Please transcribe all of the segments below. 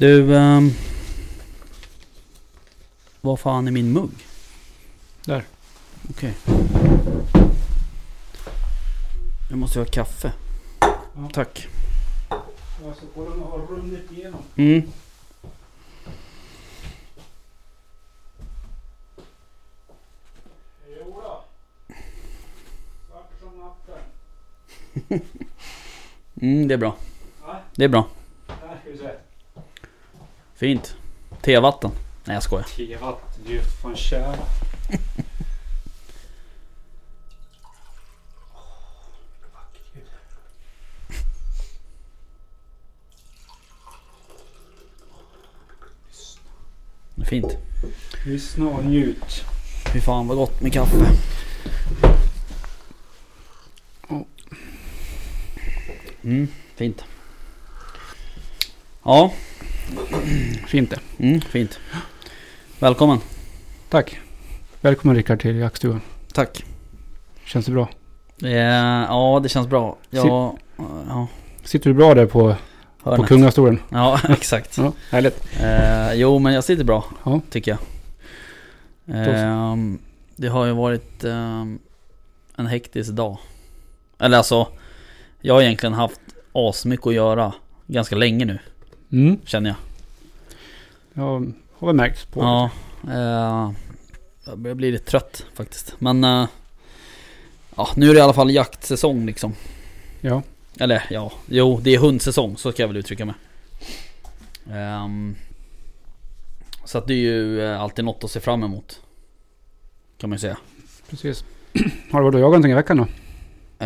Du... ehm, vad fan är min mugg? Där. Okej. Nu måste jag ha kaffe. Ja. Tack. Alltså, kolla om den har runnit igenom. Mm. Mm, det är bra. Det är bra. Här ska vi se. Fint. Tevatten. Nej jag skojar. Tevatten, det är fan kära. Det är fint. Lyssna och njut. Fy fan vad gott med kaffe. Mm, fint. Ja, Fint det. mm, fint. Välkommen. Tack. Välkommen Rickard till jaktstugan. Tack. Känns det bra? Är, ja, det känns bra. Ja, ja, Sitter du bra där på, på kungastolen? Ja, exakt. Ja, härligt. Eh, jo, men jag sitter bra. Ja. Tycker jag. Ehm, det har ju varit ehm, en hektisk dag. Eller alltså, jag har egentligen haft asmycket att göra ganska länge nu, Mm. känner jag. Jag har väl märkt på Ja, eh, jag börjar bli lite trött faktiskt. Men eh, ja, nu är det i alla fall jaktsäsong liksom. Ja. Eller ja, jo det är hundsäsong, så ska jag väl uttrycka mig. Ehm, så att det är ju eh, alltid något att se fram emot. Kan man ju säga. Precis. Har du varit och jagat någonting i veckan då?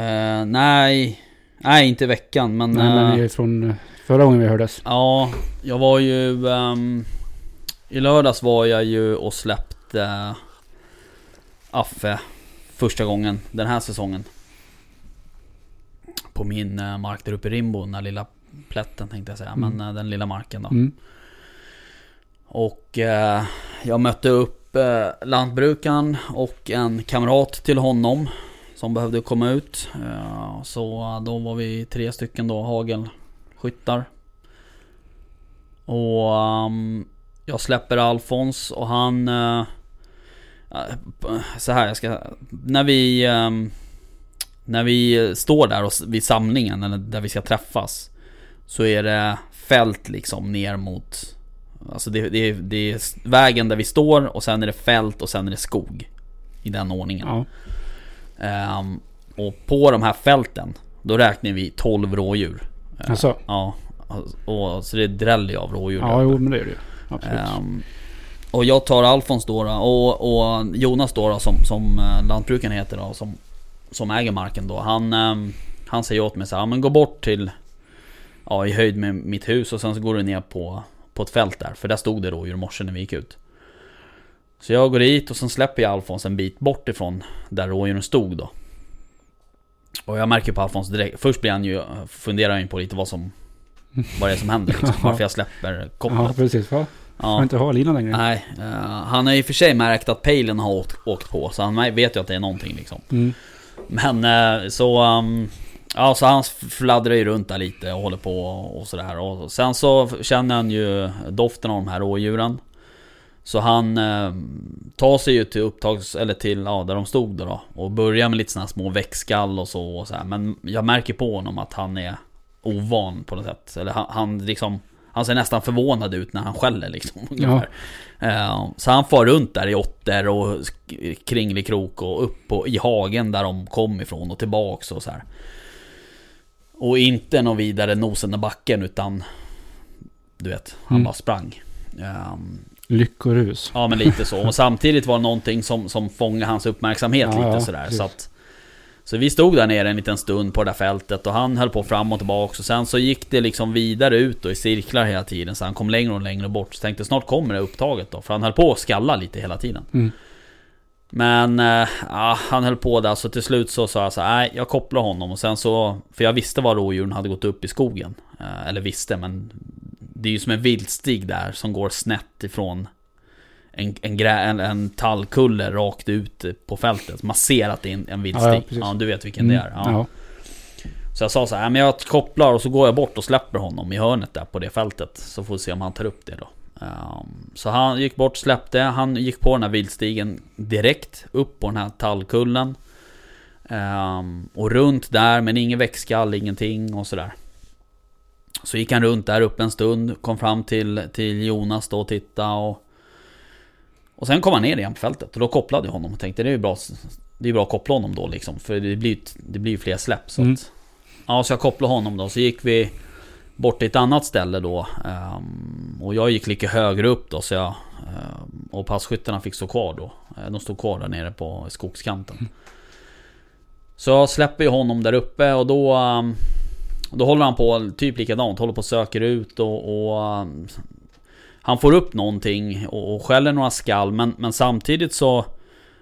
Eh, nej, nej inte i veckan men... Nej, men eh, är från förra gången vi hördes. Ja, jag var ju... ehm, I lördags var jag ju och släppte Affe första gången den här säsongen. På min eh, mark där uppe i Rimbo, den här lilla plätten tänkte jag säga. Mm. Men eh, den lilla marken då. Mm. Och eh, jag mötte upp eh, lantbrukaren och en kamrat till honom. Som behövde komma ut. Eh, så då var vi tre stycken då, hagelskyttar. Och ehm, jag släpper Alfons och han... eh, så här, jag ska... När vi... ehm, när vi står där och, vid samlingen, eller där vi ska träffas. Så är det fält liksom ner mot... Alltså det, det, är- det är vägen där vi står och sen är det fält och sen är det skog. I den ordningen. Ja. Ehm, och på de här fälten, då räknar vi 12 rådjur. Alltså. Ja, och, så det dräller ju av rådjur. Ja, jo men det är det ju. Absolut. Ehm, och jag tar Alfons då, och, och Jonas då, som, som eh, lantbrukaren heter då, som, som äger marken då. Han, ehm, han säger åt mig så här, "Ja, men gå bort till, ja i höjd med mitt hus och sen så går du ner på, på ett fält där. För där stod det rådjur i morse när vi gick ut. Så jag går dit och sen släpper jag Alfons en bit bort ifrån där rådjuren stod då. Och jag märker på Alfons direkt, först blir han ju, funderar han ju på lite vad som, vad det är som händer liksom. Varför jag släpper kopplet. ja, precis. Va? Ja. Får inte ha linan längre. Nej, eh, han har och för sig märkt att pejlen har åkt, åkt på, så han vet ju att det är någonting liksom. Mm. Men eh, så... ehm, ja, så han fladdrar ju runt där lite och håller på och sådär. Och sen så känner han ju doften av de här rådjuren. Så han eh, tar sig ju till upptags... Eller till, ja, där de stod då, då Och börjar med lite sådana små väckskall och så och så här. Men jag märker på honom att han är ovan på något sätt. Eller han, han liksom... Han ser nästan förvånad ut när han skäller liksom. ungefär. Eh, Så han far runt där i åtter och sk- kringelikrok och upp på, i hagen där de kom ifrån och tillbaks och så här. Och inte någon vidare nosen i backen utan Du vet, han Mm. bara sprang. Ehm, Lyckorus. Ja men lite så. Och samtidigt var det någonting som, som fångade hans uppmärksamhet Ja, lite ja, sådär. precis. Så, att, så vi stod där nere en liten stund på det där fältet och han höll på fram och tillbaka. Och sen så gick det liksom vidare ut och i cirklar hela tiden. Så han kom längre och längre bort. Så tänkte snart kommer det upptaget då. För han höll på att skalla lite hela tiden. Mm. Men ja, han höll på där så till slut så sa jag så nej jag kopplar honom och sen så För jag visste var rådjuren hade gått upp i skogen eh, Eller visste men Det är ju som en viltstig där som går snett ifrån en, en, grä, en, en tallkulle rakt ut på fältet Man ser att det är en, en viltstig Ja, ja, du vet vilken det är ja. ja. Så jag sa så här, men jag kopplar och så går jag bort och släpper honom i hörnet där på det fältet. Så får vi se om han tar upp det då. Um, så han gick bort, släppte, han gick på den här viltstigen direkt upp på den här tallkullen. Um, och runt där, men ingen växtskall, ingenting och sådär. Så gick han runt där uppe en stund, kom fram till, till Jonas då och tittade och... Och sen kom han ner igen på fältet och då kopplade jag honom och tänkte det är ju bra Det är bra att koppla honom då liksom, för det blir ju det blir fler släpp så mm. att, Ja, så jag kopplade honom då, så gick vi bort till ett annat ställe då. Um, och jag gick lite högre upp då, så jag... Um, och passkyttarna fick stå kvar då. Eh, de stod kvar där nere på skogskanten. Mm. Så jag släpper ju honom där uppe och då... Då håller han på typ likadant, håller på och söker ut och... och um, han får upp någonting och, och skäller några skall, men, men samtidigt så...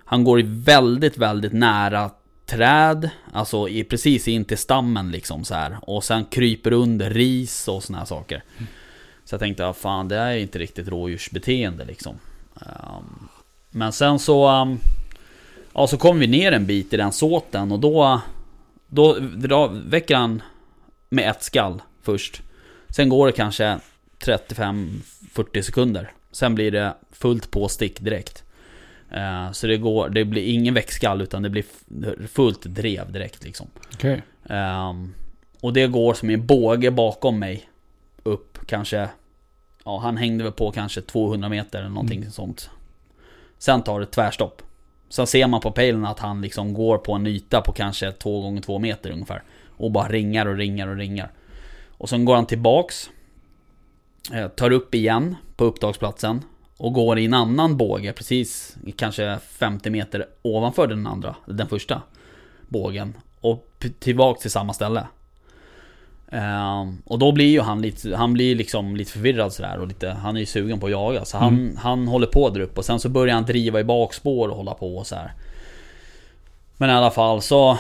Han går väldigt, väldigt nära träd, alltså i, precis in till stammen liksom så här. Och sen kryper under ris och såna här saker. Mm. Så jag tänkte, ja, fan det är inte riktigt rådjursbeteende liksom. Um, men sen så... Um, ja, så kom vi ner en bit i den såten och då... Då väcker han med ett skall först. Sen går det kanske 35-40 sekunder. Sen blir det fullt påstick direkt. Uh, så det, går, det blir ingen växtskall utan det blir fullt drev direkt liksom. Okay. Ehm, och det går som en båge bakom mig. Upp kanske, ja han hängde väl på kanske 200 meter eller någonting mm. sånt. Sen tar det tvärstopp. Sen ser man på pejlen att han liksom går på en yta på kanske 2 gånger 2 meter ungefär. Och bara ringar och ringar och ringar. Och sen går han tillbaks. Eh, tar upp igen på upptagsplatsen och går i en annan båge precis kanske 50 meter ovanför den andra, den första bågen. Och tillbaka till samma ställe. Uh, och då blir ju han lite, han blir liksom lite förvirrad sådär och lite, han är ju sugen på att jaga. Så han, mm. han håller på där uppe och sen så börjar han driva i bakspår och hålla på och så här. Men i alla fall så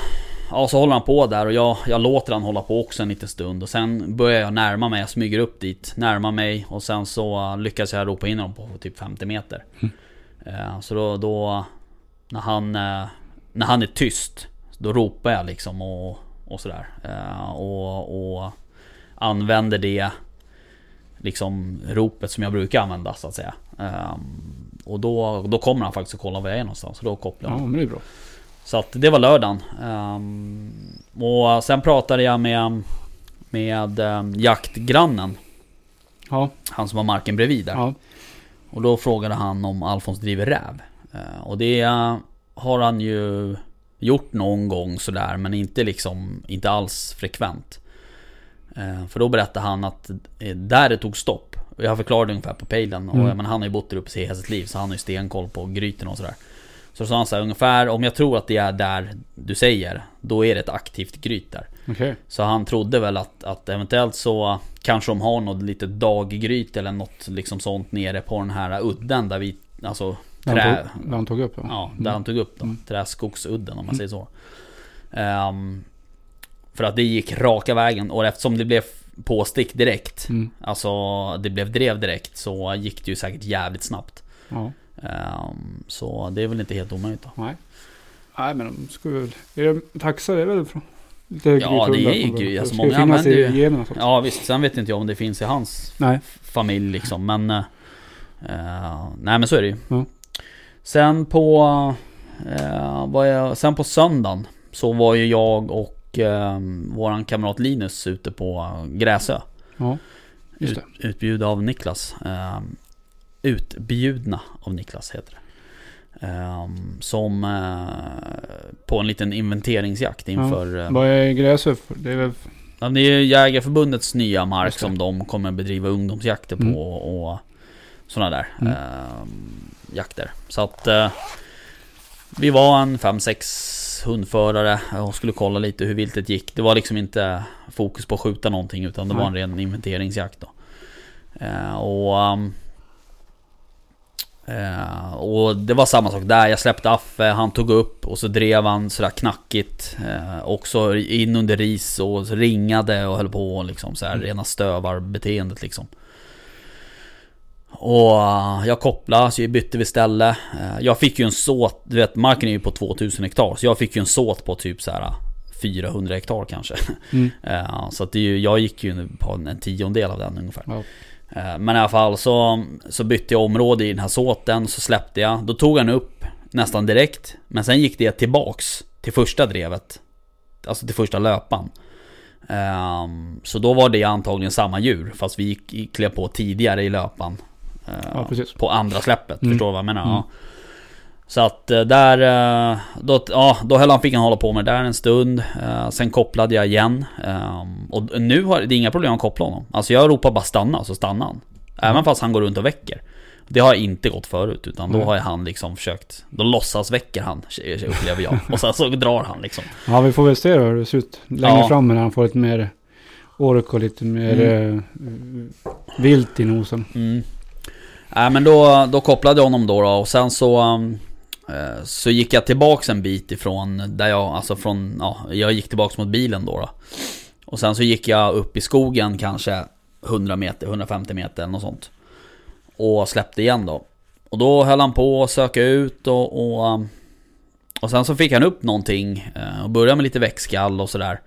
ja, så håller han på där och jag, jag låter han hålla på också en liten stund. Och sen börjar jag närma mig, jag smyger upp dit, närmar mig och sen så lyckas jag ropa in honom på typ 50 meter. Mm. Uh, så då, då, när han, uh, när han är tyst, då ropar jag liksom och, och sådär. Uh, och, och använder det liksom ropet som jag brukar använda så att säga. Och då, då kommer han faktiskt att kolla var jag är någonstans. Så då kopplar jag. Ja, men det är bra. Så att det var lördagen. Um, och sen pratade jag med, med um, jaktgrannen. Ja. Han som har marken bredvid där. Ja. Och då frågade han om Alfons driver räv. Uh, och det uh, har han ju gjort någon gång sådär men inte liksom, inte alls frekvent. Uh, för då berättade han att eh, där det tog stopp. Jag förklarade ungefär på pejlen. Mm. Och men han har ju bott där uppe i hela sitt liv så han har ju stenkoll på gryten och sådär. Så sa han så här, ungefär om jag tror att det är där du säger, då är det ett aktivt gryt där. Okay. Så han trodde väl att, att eventuellt så kanske de har något litet daggryt eller något liksom sånt nere på den här udden där vi, alltså trä... Där han tog, där han tog upp ja. Ja, där mm. han tog upp då. Mm. Träskogsudden om man säger så. Um, för att det gick raka vägen och eftersom det blev påstick direkt, mm. alltså det blev drev direkt, så gick det ju säkert jävligt snabbt. Ja. Um, så det är väl inte helt omöjligt då. Nej. Nej men de skulle väl... Är det taxar är väl från... Lite ja det är ju alltså många använder ju... Ja visst, sen vet inte jag om det finns i hans nej. familj liksom men... Uh, nej men så är det ju. Mm. Sen på... Uh, var jag, sen på söndagen så var ju jag och uh, våran kamrat Linus ute på Gräsö. Ja, just det. Ut, utbjud av Niklas. Uh, Utbjudna av Niklas heter det. Um, som uh, på en liten inventeringsjakt inför... Ja. Vad är Gräsö Det är väl... Det är Jägarförbundets nya mark som de kommer bedriva ungdomsjakter på mm. och, och sådana där mm. uh, jakter. Så att uh, vi var en 5-6 hundförare och skulle kolla lite hur viltet gick. Det var liksom inte fokus på att skjuta någonting utan det Nej. var en ren inventeringsjakt då. Och um, Uh, och det var samma sak där, jag släppte Affe, han tog upp och så drev han sådär knackigt uh, Också in under ris och ringade och höll på liksom såhär, mm. rena stövarbeteendet liksom Och uh, jag kopplade, så jag bytte vi ställe Jag fick ju en såt, du vet marken är ju på 2000 hektar Så jag fick ju en såt på typ såhär 400 hektar kanske. Mm. Eh, så att det jag gick ju på en tiondel av den ungefär. Ja. Eh, Men i alla fall så, så bytte jag område i den här såten, så släppte jag. Då tog han upp nästan direkt. Men sen gick det tillbaks till första drevet. Alltså till första löpan. Ehm, Så då var det antagligen samma djur, fast vi gick, klev på tidigare i löpan. eh, Ja. På andra släppet, Mm. förstår du vad jag menar? Mm. Ja. Så att eh, där, eh, då, ja, då höll han, fick han hålla på med det där en stund. Eh, Sen kopplade jag igen. Ehm, Och nu har det är inga problem att koppla honom. Alltså jag ropar bara stanna, så stannar han. Även fast han går runt och väcker. Det har inte gått förut, utan då har han liksom försökt... Då låtsas väcker han, upplever jag. Och sen så drar han liksom. ja, vi får väl se hur det ser ut längre Ja. fram när han får lite mer ork och lite mer Mm. vilt i nosen. Mm. Nej men då, då kopplade jag honom då, då och sen så... um, Eh, så gick jag tillbaks en bit ifrån där jag, alltså från, ja, jag gick tillbaks mot bilen då, då. Och sen så gick jag upp i skogen kanske 100 meter, 150 meter eller något sånt. Och släppte igen då. Och då höll han på att söka ut och, och, um, och sen så fick han upp någonting eh, och började med lite växtskall och sådär.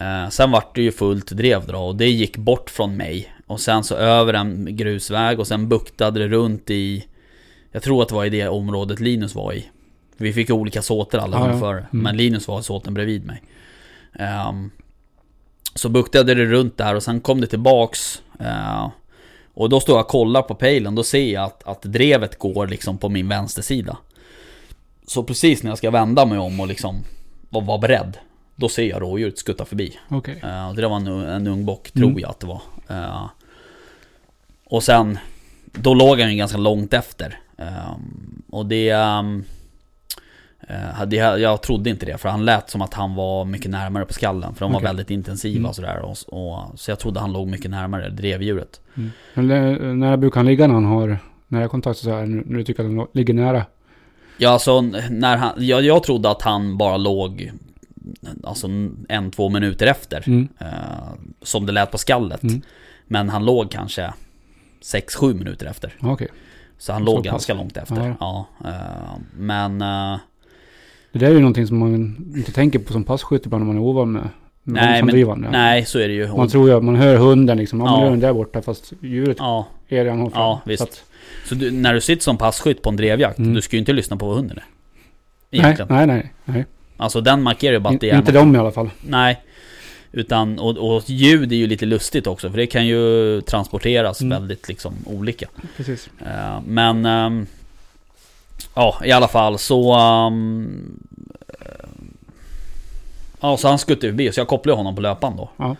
Eh, sen vart det ju fullt drev då och det gick bort från mig. Och sen så över en grusväg och sen buktade det runt i jag tror att det var i det området Linus var i. Vi fick olika såter alla Ja, ja. ungefär. Mm. Men Linus var i såten bredvid mig. Ehm, så buktade det runt där och sen kom det tillbaks. eh, och då står jag och kollar på pejlen. Då ser jag att, att drevet går liksom på min vänstersida. Så precis när jag ska vända mig om och liksom vara var beredd. Då ser jag rådjuret skutta förbi. Okej. Eh, och det var en, en ung bock, Mm. tror jag att det var. Eh, och sen, då låg han ju ganska långt efter. Eh, och det... eh, hade jag, jag trodde inte det, för han lät som att han var mycket närmare på skallen. För de var väldigt intensiva Mm. och sådär. Och, och, så jag trodde han låg mycket närmare drevdjuret. Mm. Men när brukar han ligga när han har nära kontakt så här, när du tycker att han ligger nära? Ja, alltså när han... Jag, jag trodde att han bara låg... Alltså en, två minuter efter. Mm. Eh, som det lät på skallet. Mm. Men han låg kanske 6-7 minuter efter. Ja, Okej. Så han Så låg ganska långt efter. Ja. eh, men... eh, Det där är ju någonting som man inte tänker på som passkytt ibland när man är ovan med, med Nej, men- våldsamdrivande. nej, så är det ju. Man tror ju att man hör hunden liksom, ja, man Ja. hör den där borta fast djuret ja, är redan fram. Ja, Så visst. att- så du, när du sitter som passkytt på en drevjakt, Mm. du ska ju inte lyssna på vad hunden är. Egentligen. nej, nej, nej. Alltså den markerar ju bara att det är inte de i alla fall. Nej. Utan, och, och ljud är ju lite lustigt också, för det kan ju transporteras Mm. väldigt liksom olika. Precis. Eh, men... ehm, ja, i alla fall så... eh, ja, så han skuttade förbi, så jag kopplade honom på löpan då. Ja.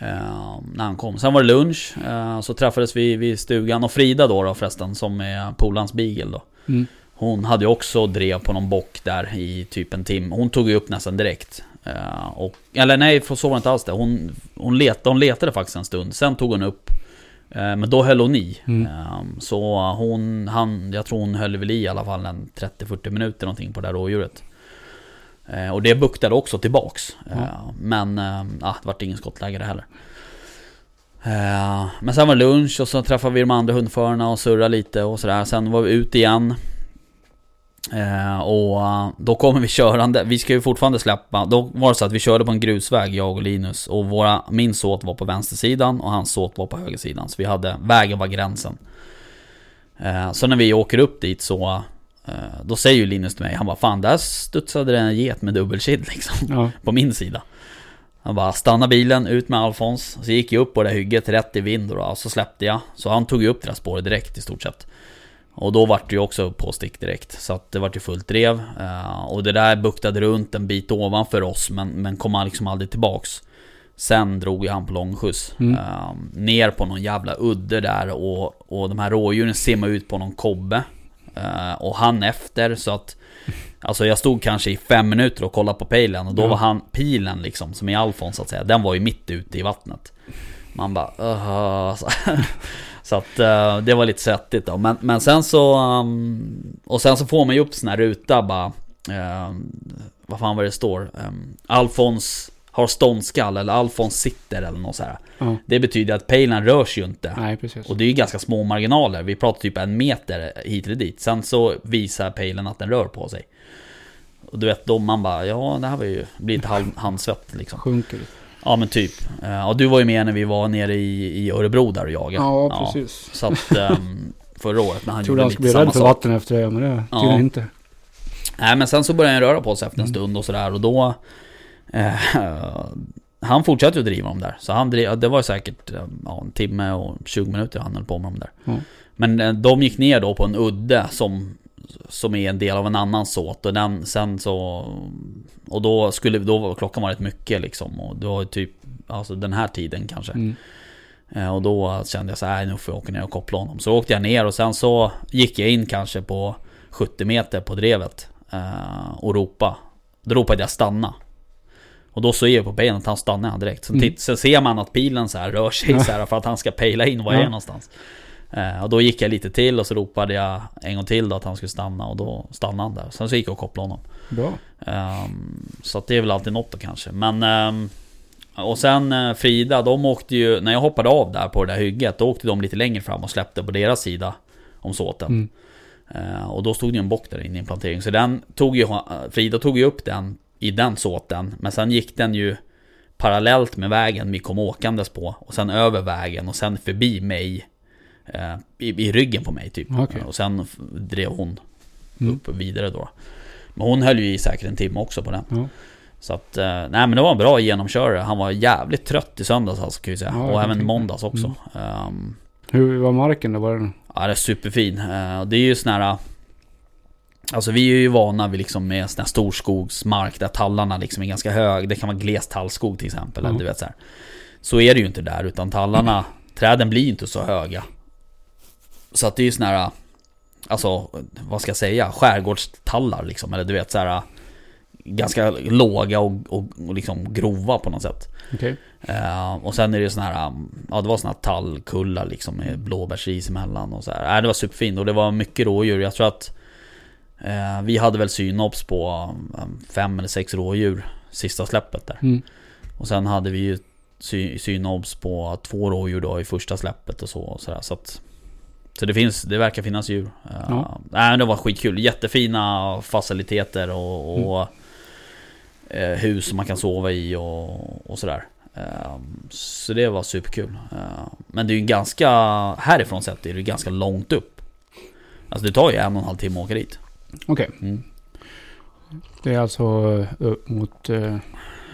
Eh, när han kom. Sen var det lunch, eh, så träffades vi vid stugan. Och Frida då, då förresten, som är polans beagle då. Mm. Hon hade ju också drev på någon bock där i typ en timme. Hon tog ju upp nästan direkt. Eh, och, eller nej, för så var det inte alls det. Hon, hon, letade, hon letade faktiskt en stund. Sen tog hon upp. Eh, men då höll hon i. Mm. Eh, så hon, han, jag tror hon höll väl i i alla fall en 30-40 minuter någonting på det där rådjuret. Och det buktade också tillbaks. Ja. Men eh, ah, det vart ingen skottläge det heller. Men sen var det lunch och så träffade vi de andra hundförarna och surrade lite och sådär. Sen var vi ute igen. Eh, och eh, då kommer vi körande. Vi ska ju fortfarande släppa. Då var det så att vi körde på en grusväg, jag och Linus. Och våra, min såt var på vänstersidan och hans såt var på högersidan. Så vi hade, vägen var gränsen. Eh, så när vi åker upp dit så eh, Då säger ju Linus till mig, han bara Fan där studsade det en get med dubbelkid liksom Ja. På min sida Han bara stanna bilen, ut med Alfons Så gick jag upp på det hygget rätt i vind och, då, och så släppte jag Så han tog ju upp det där spåret direkt i stort sett Och då vart det ju också påstick direkt. Så att det vart ju fullt drev. Eh, Och det där buktade runt en bit ovanför oss Men, men kom liksom aldrig tillbaks. Sen drog ju han på långskjuts. Mm. eh, Ner på någon jävla udde där och, och de här rådjuren simmade ut på någon kobbe. Eh, Och han efter så att Alltså jag stod kanske i fem minuter och kollade på pejlen och då Ja. var han pilen liksom som i Alfons så att säga Den var ju mitt ute i vattnet. Man bara så, så att eh, det var lite svettigt då men, men sen så um, Och sen så får man ju upp sån här ruta bara um, Vad fan var det står? Um, Alfons har ståndskall eller Alfons sitter eller något så här. ja. Det betyder att pejlen rör sig ju inte Nej, precis. och det är ju ganska små marginaler, vi pratar typ en meter hit eller dit. Sen så visar pejlen att den rör på sig. Och du vet, då man bara, ja det här var ju, blir lite halv, handsvett liksom. Sjunker lite. Ja men typ. Eh, Och du var ju med när vi var nere i, i Örebro där och jagade. Ja, precis. Så att ehm, förra året när han Jag trodde gjorde han lite skulle bli samma rädd för sak. vatten efter det, men det Ja. tydligen inte. Nej men sen så började han röra på sig efter en Mm. stund och sådär och då eh, Han fortsatte ju driva dem där. Så han drev, det var säkert eh, ja, en timme och 20 minuter han höll på med dem där. Ja. Men eh, de gick ner då på en udde som Som är en del av en annan såt och den sen så Och då skulle, då var klockan var rätt mycket liksom och det var typ Alltså den här tiden kanske Mm. Eh, Och då kände jag så här, "Nej, nu får jag åka ner och koppla honom. Så åkte jag ner och sen så gick jag in kanske på 70 meter på drevet eh, och ropa. Då ropade jag stanna. Och då ser jag på benet att han stannar direkt. Sen, Mm. sen ser man att pilen så här rör sig så här för att han ska pejla in var jag Ja. är någonstans. Eh, och då gick jag lite till och så ropade jag en gång till då att han skulle stanna och då stannade han där. Sen så gick jag och kopplade honom. Bra. Ehm, så att det är väl alltid något då kanske. Men... ehm, och sen eh, Frida, de åkte ju... När jag hoppade av där på det där hygget, då åkte de lite längre fram och släppte på deras sida om såten. Mm. Eh, och då stod det ju en bock där inne i en plantering. Så den tog ju... eh, Frida tog ju upp den i den såten. Men sen gick den ju parallellt med vägen vi kom åkandes på. Och sen över vägen och sen förbi mig. Eh, i, I ryggen på mig typ. Okej. Och sen drev hon Mm. upp vidare då. Men hon höll ju i säkert en timme också på den. Ja. Så att, eh, nej men det var en bra genomkörare. Han var jävligt trött i söndags alltså, kan jag säga. Ja, och även mig. måndags också. Mm. Ehm, Hur var marken då? Var den? ja, det är superfin. Och det är ju sån här... Alltså vi är ju vana vid liksom med sån här storskogsmark där tallarna liksom är ganska hög. Det kan vara gles tallskog till exempel. Ja. Eller, du vet så, här. så är det ju inte där, utan tallarna, träden blir ju inte så höga. Så att det är ju sån här, alltså vad ska jag säga, skärgårdstallar liksom. Eller du vet så här ganska låga och, och, och liksom grova på något sätt. Okej. Eh, och sen är det sån här, ja det var såna här tallkullar liksom med blåbärsris emellan och så här. Äh, det var superfint och det var mycket rådjur. Jag tror att eh, vi hade väl synobs på um, fem eller sex rådjur sista släppet där. Mm. Och sen hade vi ju sy, synobs på två rådjur då i första släppet och så. Och så, där, så, att, så det finns, det verkar finnas djur. Eh, Ja. nej, men det var skitkul. Jättefina faciliteter och, och eh, hus som man kan sova i och, och sådär. Eh, så det var superkul. Men det är ju ganska, härifrån sett är det ganska långt upp. Alltså det tar ju en och en halv timme att åka dit. Okej. Mm. Det är alltså eh, upp mot uh,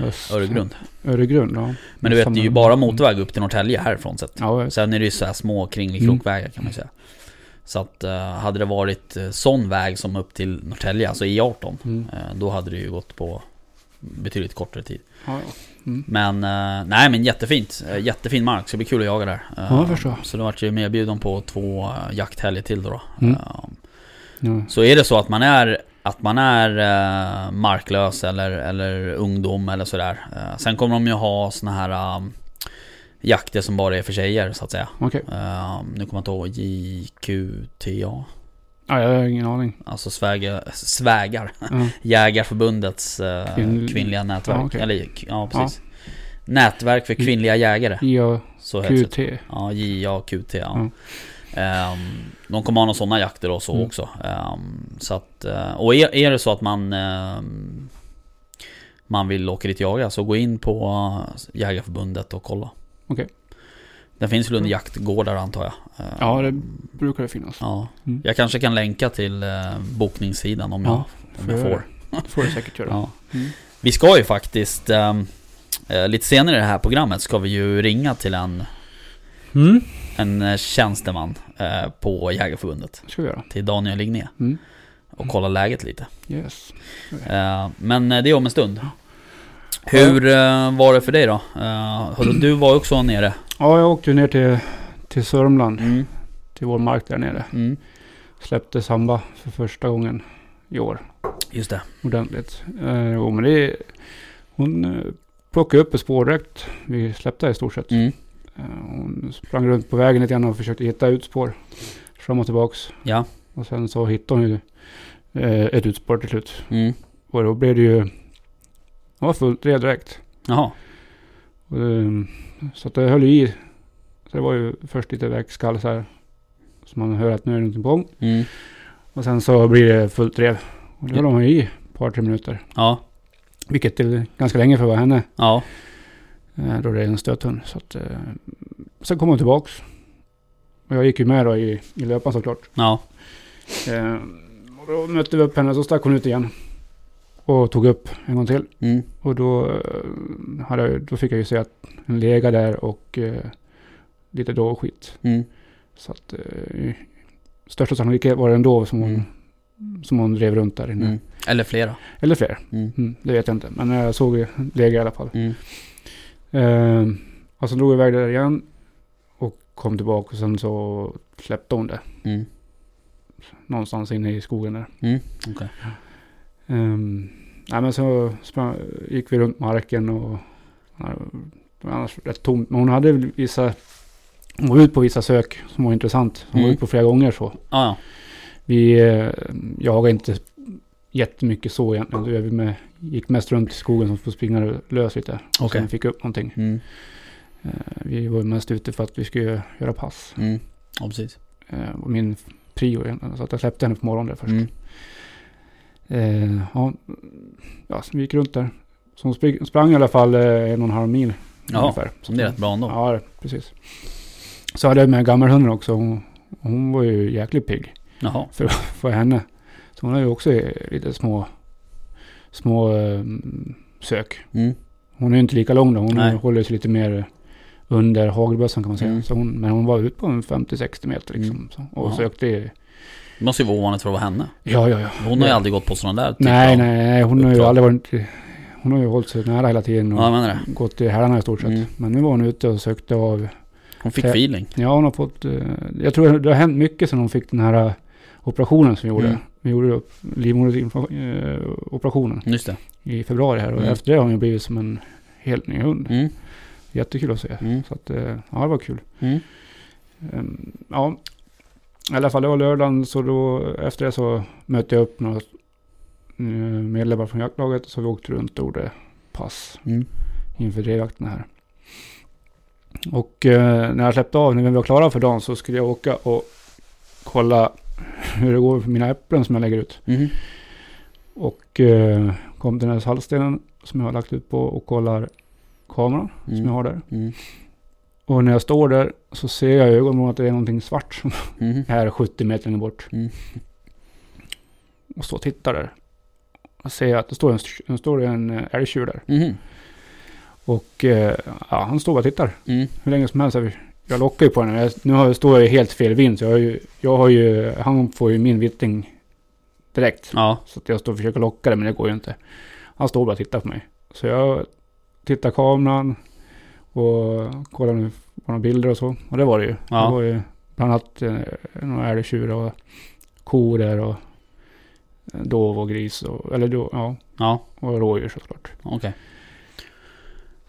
öst... Öregrund. Öregrund, ja. Men du vet, det är ju bara motorväg upp till Norrtälje härifrån sett. Ja, Sen är det ju så här små kringelikrokvägar kan man ju säga. Så att eh, hade det varit eh, sån väg som upp till Norrtälje, alltså E18, mm. eh, då hade det ju gått på betydligt kortare tid. ja, ja. Mm. Men eh, nej men jättefint, Eh, jättefin mark, så det blir kul att jaga där. Eh, Ja, jag förstår. Så då vart jag medbjuden på två eh, jakthelger till då. då. Mm. Eh, så är det så att man är, att man är eh, marklös eller, eller ungdom eller sådär. Eh, sen kommer de ju ha såna här um, jakter som bara är för tjejer så att säga. Okej. Eh, nu kommer jag inte ihåg JQTA. Ja, jag har ingen aning. Alltså sväga, svägar. Ja. Jägarförbundets Kvinn- kvinnliga nätverk. Ja, okej. Eller ja, precis. Nätverk för kvinnliga jägare. IAQT. Ja, JAQT. Ja. Ja. Ehm, de kommer ha några sådana jakter och så Mm. också. Ehm, så att, eh, och är, är det så att man ehm, Man vill åka dit och jaga så gå in på Jägarförbundet och kolla. Okej. Det finns väl under Mm. jaktgårdar antar jag. Ja, det brukar det finnas. ja. Mm. Jag kanske kan länka till eh, bokningssidan om jag, Ja, om jag får. Det får du säkert göra. Ja. Mm. Vi ska ju faktiskt eh, Lite senare i det här programmet ska vi ju ringa till en, Mm. En eh, tjänsteman eh, på Jägarförbundet. Det ska vi göra. Till Daniel Ligné. Mm. Och kolla läget lite. Yes. Eh, men eh, det är om en stund. Hur eh, var det för dig då? Du var också nere. Ja, jag åkte ner till, till Sörmland. Mm. Till vår mark där nere. Mm. Släppte samba för första gången i år. Just det. Ordentligt. Jo, men det Hon plockade upp ett spår direkt. Vi släppte i stort sett. Mm. Eh, hon sprang runt på vägen lite grann och försökte hitta utspår. Fram och tillbaks. Ja. Och sen så hittade hon ju eh, ett utspår till slut. Mm. Och då blev det ju... Det var fullt red direkt. Jaha. Och, ehm, så att det höll i. Så det var ju först lite vägskall så här. Så man hör att nu är det någonting på gång. Mm. Och sen så blir det fullt rev. Och det höll de ju i ett par, tre minuter. Ja. Vilket är ganska länge för att vara henne. Ja. Eh, då det är en stöthund. Så att, eh, sen kom hon tillbaks. Och jag gick ju med då i, i löpan såklart. Ja. Eh, och då mötte vi upp henne, så stack hon ut igen. Och tog upp en gång till. Mm. Och då, hade jag, då fick jag ju se att en lega där och lite dovskit. Mm. Så att eh, största sannolikhet var det en dov som hon, Mm. som hon drev runt där inne. Mm. Eller flera. Eller fler. Mm. Mm, det vet jag inte. Men jag såg lega i alla fall. Eh, och så drog jag iväg där igen. Och kom tillbaka och sen så släppte hon det. Mm. Någonstans inne i skogen där. Mm. Okej. Um, nej men så sprang, gick vi runt marken och var annars rätt tomt. Men hon hade vissa, hon var ute på vissa sök som var intressant. Hon var Mm. ute på flera gånger så. Ja, ja. Vi eh, jagade inte jättemycket så egentligen. Vi med, gick mest runt i skogen som får springa lös lite. Okej. sen fick upp någonting. Mm. Eh, vi var mest ute för att vi skulle göra pass. Mm. Ja, precis. Eh, och min prio egentligen. Så att jag släppte henne på morgonen där först. Mm. Eh, ja, ja, så vi gick runt där. Så hon spring, sprang i alla fall eh, en och en halv mil Ja, ungefär. Så Det är rätt bra ändå. Ja, precis. Så hade jag med gammelhunden också. Hon, hon var ju jäkligt pigg Jaha. för henne. Så hon har ju också lite små, små eh, sök. Mm. Hon är ju inte lika lång då. Hon Nej. håller sig lite mer under hagelbössan kan man säga. Mm. Så hon, men hon var ute på en 50-60 meter liksom. Mm. Så, och Ja. sökte. Det måste ju vara ovanligt för att vara henne. Ja, ja, ja. Hon har ju aldrig gått på sådana där Nej, nej. Hon har ju uppdrag. aldrig varit... Hon har ju hållit sig nära hela tiden och Ja, gått i hälarna i stort sett. Mm. Men nu var hon ute och sökte av... Hon fick feeling. Ja, hon har fått... eh, Jag tror det har hänt mycket sedan hon fick den här operationen som vi gjorde. Mm. Vi gjorde livmoderoperationen det. i februari här. Och Mm. efter det har hon ju blivit som en helt ny hund. Mm. Jättekul att se. Mm. Så att, eh, ja, det var kul. Mm. Ehm, Ja, i alla fall det var lördagen så då efter det så mötte jag upp några eh, medlemmar från jaktlaget så vi åkte runt och gjorde pass Mm. inför drevjakten här. Och eh, när jag släppte av, när vi var klara för dagen så skulle jag åka och kolla hur det går för mina äpplen som jag lägger ut. Mhm. Och eh, kom till den här saltstenen som jag har lagt ut på och kollar kameran som Mm. jag har där. Mm. Och när jag står där så ser jag i ögonen att det är någonting svart som Mhm. är 70 meter bort. Mm. Och står och tittar där. Och ser att det står en, det står en eh, älgtjur där. Mhm. Och eh, ja, han står och tittar. Mm. Hur länge som helst. Jag, lockar ju på den. Jag, nu har jag, står jag i helt fel vind. Så jag har, ju, jag har ju, han får ju min vittring direkt. Ja. Så jag står och försöker locka det men det går ju inte. Han står bara och tittar på mig. Så jag tittar kameran och kollar nu på några bilder och så. Och det var det ju. Ja. Det var ju bland annat eh, några älgtjurar och kor där och eh, dov och gris och, eller då, ja, Ja. och rådjur såklart. Okej.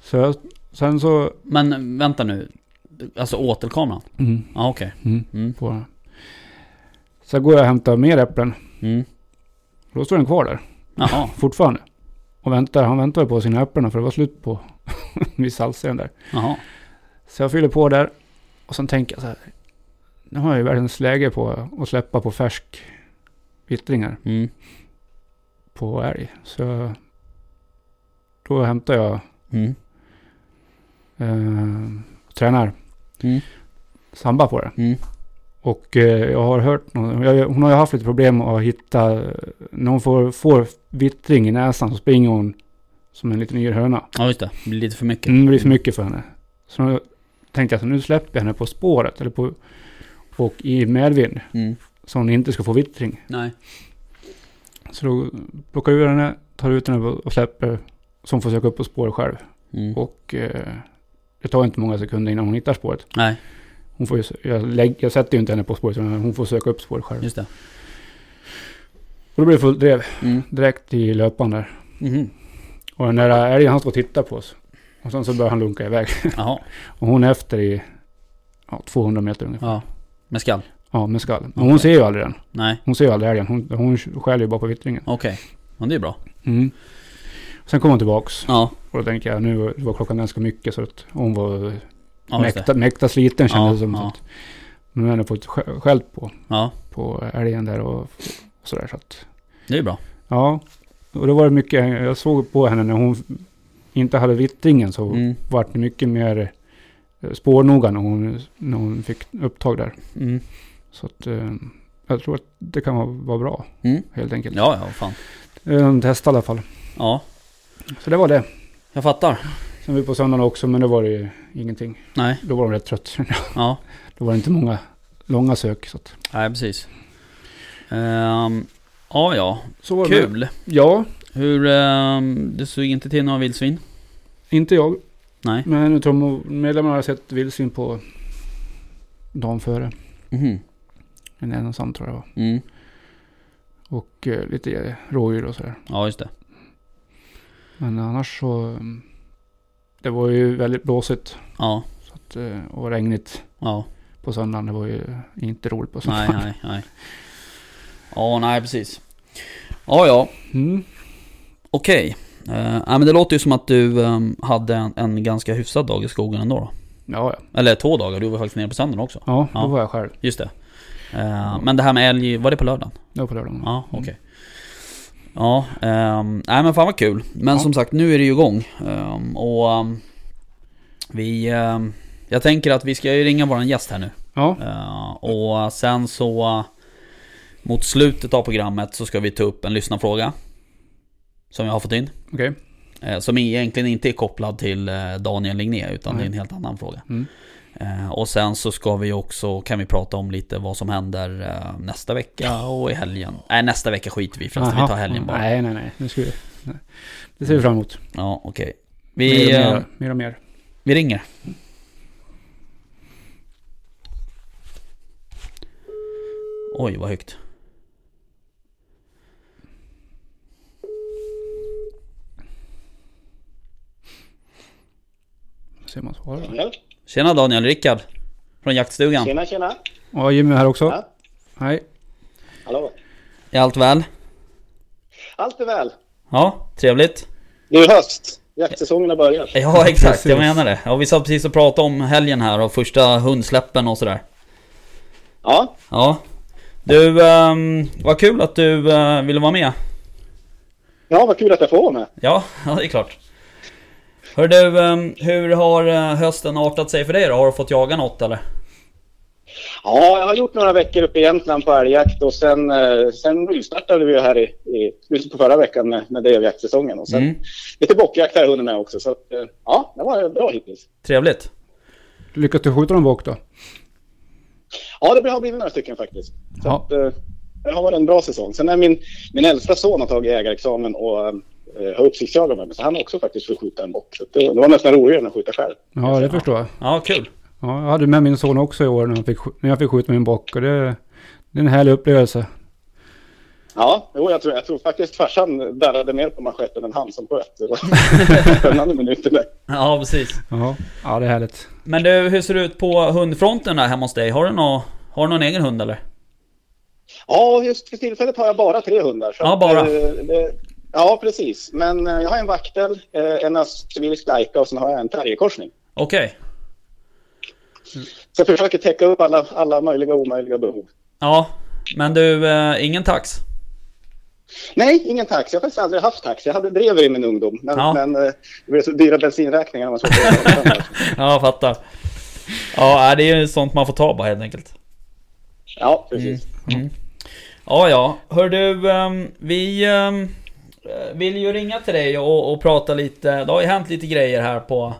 Så jag, sen så, Men vänta nu. Alltså åtelkameran? mm, Ja, okej. mm, Mm. på Så går jag och hämtar mer äpplen. Mm. Då står den kvar där. Jaha. Fortfarande. Och väntar. Han väntar på sina äpplen för det var slut på vid saltsten där. Jaha. Så jag fyller på där. Och sen tänker jag så här. Nu har jag ju världens läge på att släppa på färsk vittringar Mm. på älg. Så då hämtar jag Mm. eh, tränar Mm. samba på det. Mm. Och eh, jag har hört, nå- jag, hon har ju haft lite problem att hitta, när hon får, får vittring i näsan så springer hon som en liten yr höna. Ja, just det. Det blir lite för mycket. Mm, det blir för mycket för henne. Så nu tänkte jag så nu släpper jag henne på spåret eller på, och i medvind. Mm. Så hon inte ska få vittring. Nej. Så då plockar jag ur henne, tar ut henne och släpper. Så hon får söka upp på spåret själv. Mm. Och eh, det tar inte många sekunder innan hon hittar spåret. Nej, Hon får ju, jag, lägg, jag sätter ju inte henne på spåret, utan hon får söka upp spåret själv. just det. Och då blir det fullt drev Mm. direkt i löpan där. Mhm. Och den där älgen han står och tittar på oss. Och sen så börjar han lunka iväg. Och hon är efter i ja, 200 meter ungefär. Ja. Med skall? Ja, med skall. Men hon ser ju aldrig den. Nej. Hon ser ju aldrig älgen. Hon, hon skäller ju bara på vittringen. Okej. Men det är bra. Mm. Sen kom hon tillbaks. Ja. Och då tänkte jag, nu var- klockan ganska mycket så att hon var Ja, mäkta, mäkta sliten kändes Ja, det som. ja. Att, men hon hade fått skä- skällt på, Ja. på älgen där och, och sådär. Så att, Det är bra. ja. och då var det mycket, jag såg på henne när hon inte hade vittringen så Mm. var det mycket mer eh, spårnoga när hon, när hon fick upptag där. Mm. Så att eh, jag tror att det kan vara, bra Mm. helt enkelt. Ja, ja, fan. Eh, testa i alla fall. Ja, Så det var det. jag fattar. Sen var vi på söndagen också men då var det ju ingenting. Nej, Då var de rätt trött. ja. då var det inte många långa sök. Så, att, Nej, precis. Ehm, ja, ja. så var det. Kul. Ja, Hur... ehm, du såg inte till några vildsvin? inte jag. Nej. Men medlemmarna har sett vildsvin på dagen före. Mhm. En ensam tror jag det var. Mm. Och eh, lite rådjur och sådär. Ja, just det. Men annars så... mm, Det var ju väldigt blåsigt. Ja, Så att, eh, och regnigt ja. på söndagen. Det var ju inte roligt på Nej, söndagen. nej, nej. Ja, nej precis. Ja, ja. Mm. Okej. Eh, ja, men det låter ju som att du ehm, hade en, en ganska hyfsad dag i skogen ändå då. Ja, ja. Eller två dagar, du var faktiskt nere på söndagen också. Ja, då Ja. var jag själv. Just det. Eh, men det här med älg, var det på lördagen? Det var på lördagen. Ja, okej. Ja, ehm, nej men fan vad kul. Men Ja. som sagt, nu är det ju igång. Ehm, och ehm, vi... ehm, jag tänker att vi ska ju ringa våran gäst här nu. Ja, Eh, och sen så... mot slutet av programmet så ska vi ta upp en lyssnarfråga. Som jag har fått in. okej. Eh, som egentligen inte är kopplad till eh, Daniel Ligné utan det är en helt annan fråga. Mm. Eh, och sen så ska vi också, kan vi prata om lite vad som händer eh, nästa vecka och i helgen. Nej nästa vecka skiter vi i förresten, vi Aha. tar helgen bara. Nej, nej, nej. Nu ska vi... Nej. Det ser vi fram emot. Ja okej. mer, Vi, och eh, mer, mer och mer. vi ringer. Oj vad högt. Ser man svarar. Tjena Daniel, Rickard. Från jaktstugan. Tjena, tjena. Ja, Jimmy här också. Ja. Hej. Hallå. Är allt väl? Allt är väl. Ja, trevligt. Det är höst. Jaktsäsongen har börjat. Ja exakt, jag menar det. Ja, vi satt precis och pratade om helgen här och första hundsläppen och sådär. Ja, Ja. Du, um, vad kul att du eh, ville vara med. ja vad kul att jag får vara med. Ja, ja det är klart. Hör du, ehm, hur har eh, hösten artat sig för dig då? Har du fått jaga något eller? Ja, jag har gjort några veckor uppe i Jämtland på älgjakt och sen, eh, sen rivstartade vi här i, i slutet på förra veckan med, med drevjaktsäsongen. Och sen Mm. lite bockjakt har jag hunnit med också. Så att, eh, ja, det var bra hittills. Trevligt. Lyckas du skjuta någon bock då? Ja, det har blivit några stycken faktiskt. Så Ja. att, det har varit en bra säsong. Sen är min, min äldsta son har tagit jägarexamen och har uppsiktsjagat med mig. Så han har också faktiskt fått skjuta en bock. Så det, det var nästan roligare än att skjuta själv. Ja, det förstår jag. Ja, kul. Ja, jag hade med min son också i år när, han fick, när jag fick skjuta min bock. Och det, det är en härlig upplevelse. Ja, jo, jag, tror, jag tror faktiskt farsan darrade mer på manschetten än han som sköt. Det var spännande minuter där. Ja, precis. Ja, ja det är härligt. Men du, hur ser det ut på hundfronten där hemma hos dig? Har du, nå, har du någon egen hund eller? Ja, just för tillfället har jag bara tre hundar. så Ja, bara. eh, det, ja, precis. Men eh, jag har en vaktel, eh, en australisk laika och sen har jag en terrierkorsning. Okej. Så jag försöker täcka upp alla, alla möjliga och omöjliga behov. Ja, men du, eh, ingen tax? Nej, ingen taxi. Jag har faktiskt aldrig haft taxi. Jag hade drever i min ungdom. Men, Ja. men det blev så dyra bensinräkningar när man såg på Ja, fattar. Ja, nej, det är ju sånt man får ta bara helt enkelt. Ja, precis. Mm. Ja, ja. Hör du, ehm, vi ehm, eh, vill ju ringa till dig och, och prata lite. Det har ju hänt lite grejer här på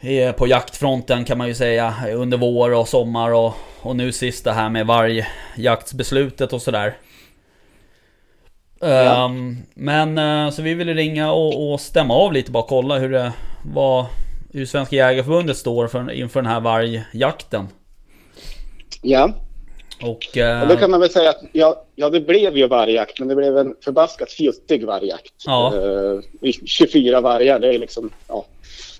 eh, på jaktfronten kan man ju säga under vår och sommar och, och nu sist det här med vargjaktsbeslutet och sådär. Ja. Ehm, men eh, så vi ville ringa och, och stämma av lite bara kolla hur det vad hur Svenska Jägareförbundet står för, inför den här vargjakten. Ja. Och... eh, Och då kan man väl säga att ja, ja, det blev ju vargjakt, men det blev en förbaskat fjuttig vargjakt. Ja. Eh, 24 vargar, det är liksom, ja,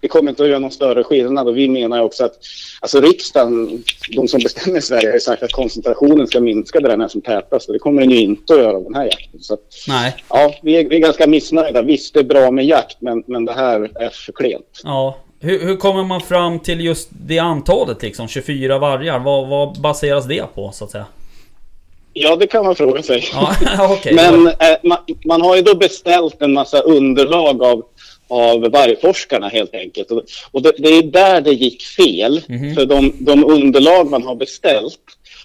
det kommer inte att göra någon större skillnad och vi menar ju också att alltså riksdagen, de som bestämmer i Sverige har ju sagt att koncentrationen ska minska där den är som tätast och det kommer den ju inte att göra den här jakten. Så att, Nej. ja, vi är, vi är ganska missnöjda. Visst, det är bra med jakt, men, men det här är för klent. Ja. Hur, hur kommer man fram till just det antalet liksom? 24 vargar? Vad, vad baseras det på så att säga? Ja, det kan man fråga sig. Ja, okej. Men eh, man, man har ju då beställt en massa underlag av, av vargforskarna helt enkelt. Och, och det, det är där det gick fel. Mhm. För de, de underlag man har beställt,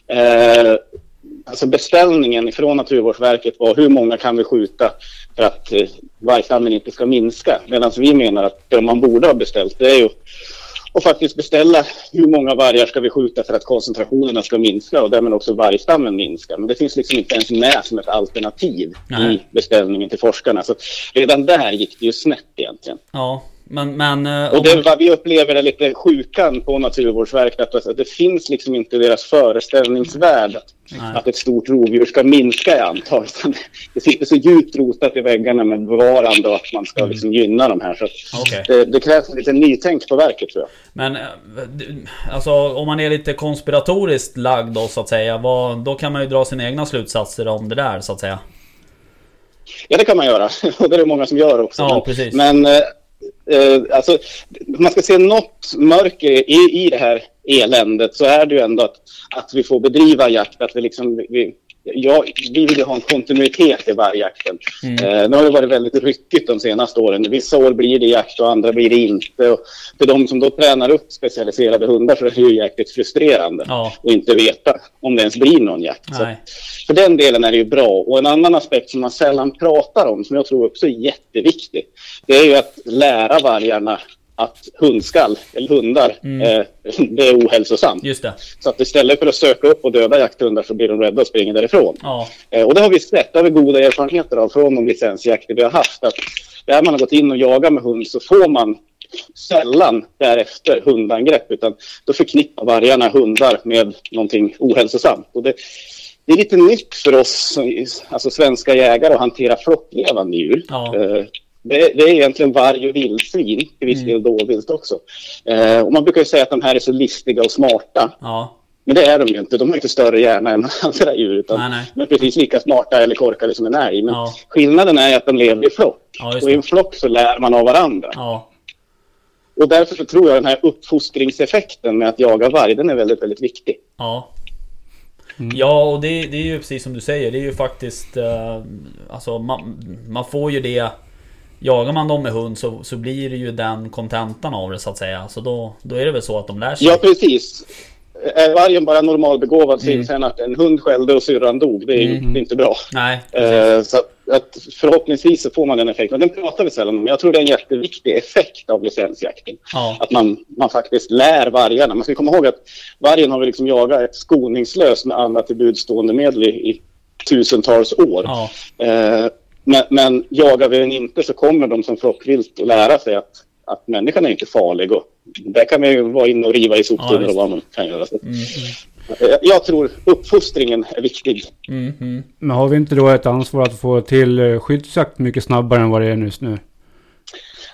eh, alltså beställningen från Naturvårdsverket var hur många kan vi skjuta för att eh, vargstammen inte ska minska. Medan vi menar att det man borde ha beställt det är ju och faktiskt beställa hur många vargar ska vi skjuta för att koncentrationerna ska minska och därmed också vargstammen minska. Men det finns liksom inte ens med som ett alternativ Nej. i beställningen till forskarna. Så redan där gick det ju snett egentligen. Ja, men... men eh, Och det vad vi upplever är lite sjukan på Naturvårdsverket. Att att det finns liksom inte deras föreställningsvärld att, att ett stort rovdjur ska minska i antal. Det sitter så djupt rotat i väggarna med bevarande och att man ska liksom gynna de här. Så Okej. det, det krävs lite nytänk på verket tror jag. Men eh, alltså om man är lite konspiratoriskt lagd då så att säga. Vad, då kan man ju dra sina egna slutsatser om det där så att säga. Ja, det kan man göra. Och det är det många som gör också. Ja, men. Men eh, alltså, man ska se något mörker i, i det här eländet så är det ju ändå att, att vi får bedriva jakt. Att vi liksom, vi, ja, vi vill ju ha en kontinuitet i vargjakten. Mm. Eh, det har ju varit väldigt ryckigt de senaste åren. Vissa år blir det jakt och andra blir det inte. Och för de som då tränar upp specialiserade hundar så är det ju jäkligt frustrerande Ja. inte veta om det ens blir någon jakt. Så för den delen är det ju bra. Och en annan aspekt som man sällan pratar om, som jag tror också är jätteviktig, det är ju att lära vargarna att hundskall, eller hundar, eh, det är ohälsosamt. Just det. Så att istället för att söka upp och döda jakthundar så blir de rädda och springer därifrån. Ja. Eh, och det har vi sett, det har vi goda erfarenheter av från de licensjakter vi har haft. Att där man har gått in och jagat med hund så får man sällan därefter hundangrepp utan då förknippar vargarna hundar med någonting ohälsosamt. Och det, det är lite nytt för oss, alltså svenska jägare, att hantera flocklevande djur. Ja. Eh, Det, det är egentligen varg och vildsvin, till viss del dåvilt också. Eh, och man brukar ju säga att de här är så listiga och smarta. Ja. Men det är de ju inte. De har inte större hjärna än andra djur. Utan Nej, nej. De är precis lika smarta eller korkade som en älg. Men Ja. skillnaden är att de lever i flock. Ja, och i en flock så lär man av varandra. Ja. Och därför så tror jag den här uppfostringseffekten med att jaga varg, den är väldigt, väldigt viktig. Ja. Ja, och det, det är ju precis som du säger. Det är ju faktiskt... Eh, alltså man, man får ju det... Jagar man dem med hund så, så blir det ju den kontentan av det så att säga. Så då, då är det väl så att de lär sig. Ja, precis. Är vargen bara normalbegåvad så Mm. inser han att en hund skällde och syrran dog. Det är, det är inte bra. Nej. Eh, så att, förhoppningsvis så får man den effekten. Den pratar vi sällan om. Jag tror det är en jätteviktig effekt av licensjakten. Ja. Att man, man faktiskt lär vargarna. Man ska komma ihåg att vargen har vi liksom jagat skoningslöst med alla till buds stående medel i, i tusentals år. Ja. Eh, men, men jagar vi den inte så kommer de som flockvilt att lära sig att, att människan är inte farlig. Och där kan vi ju vara inne och riva i Ja, soptunnor just och vad man kan göra. Så. Mm, Eh, Jag tror uppfostringen är viktig. mm, mm. Men har vi inte då ett ansvar att få till eh, skyddsjakt mycket snabbare än vad det är just nu?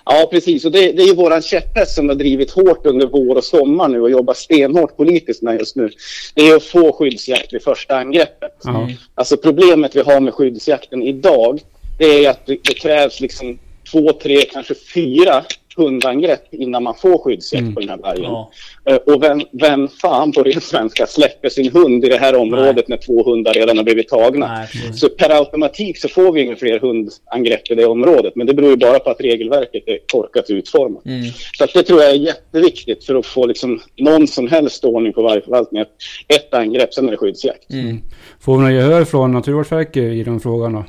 Ja, precis. Och det, det är ju våran käpphäst som har drivit hårt under vår och sommar nu och jobbar stenhårt politiskt med just nu. Det är att få skyddsjakt vid första angreppet. Ja. Alltså problemet vi har med skyddsjakten idag, det är att det, krävs liksom två, tre, kanske fyra hundangrepp innan man får skyddsjakt Mm. på den här vargen. Ja. Eh, Och vem, vem fan på ren svenska släpper sin hund i det här området när två hundar redan har blivit tagna? Nej. Så per automatik så får vi inga fler hundangrepp i det området. Men det beror ju bara på att regelverket är korkat utformat. Mm. Så att det tror jag är jätteviktigt för att få liksom någon som helst ordning på vargförvaltningen. Ett angrepp, sen är det skyddsjakt. Mm. Får vi något gehör från Naturvårdsverket i den frågan då?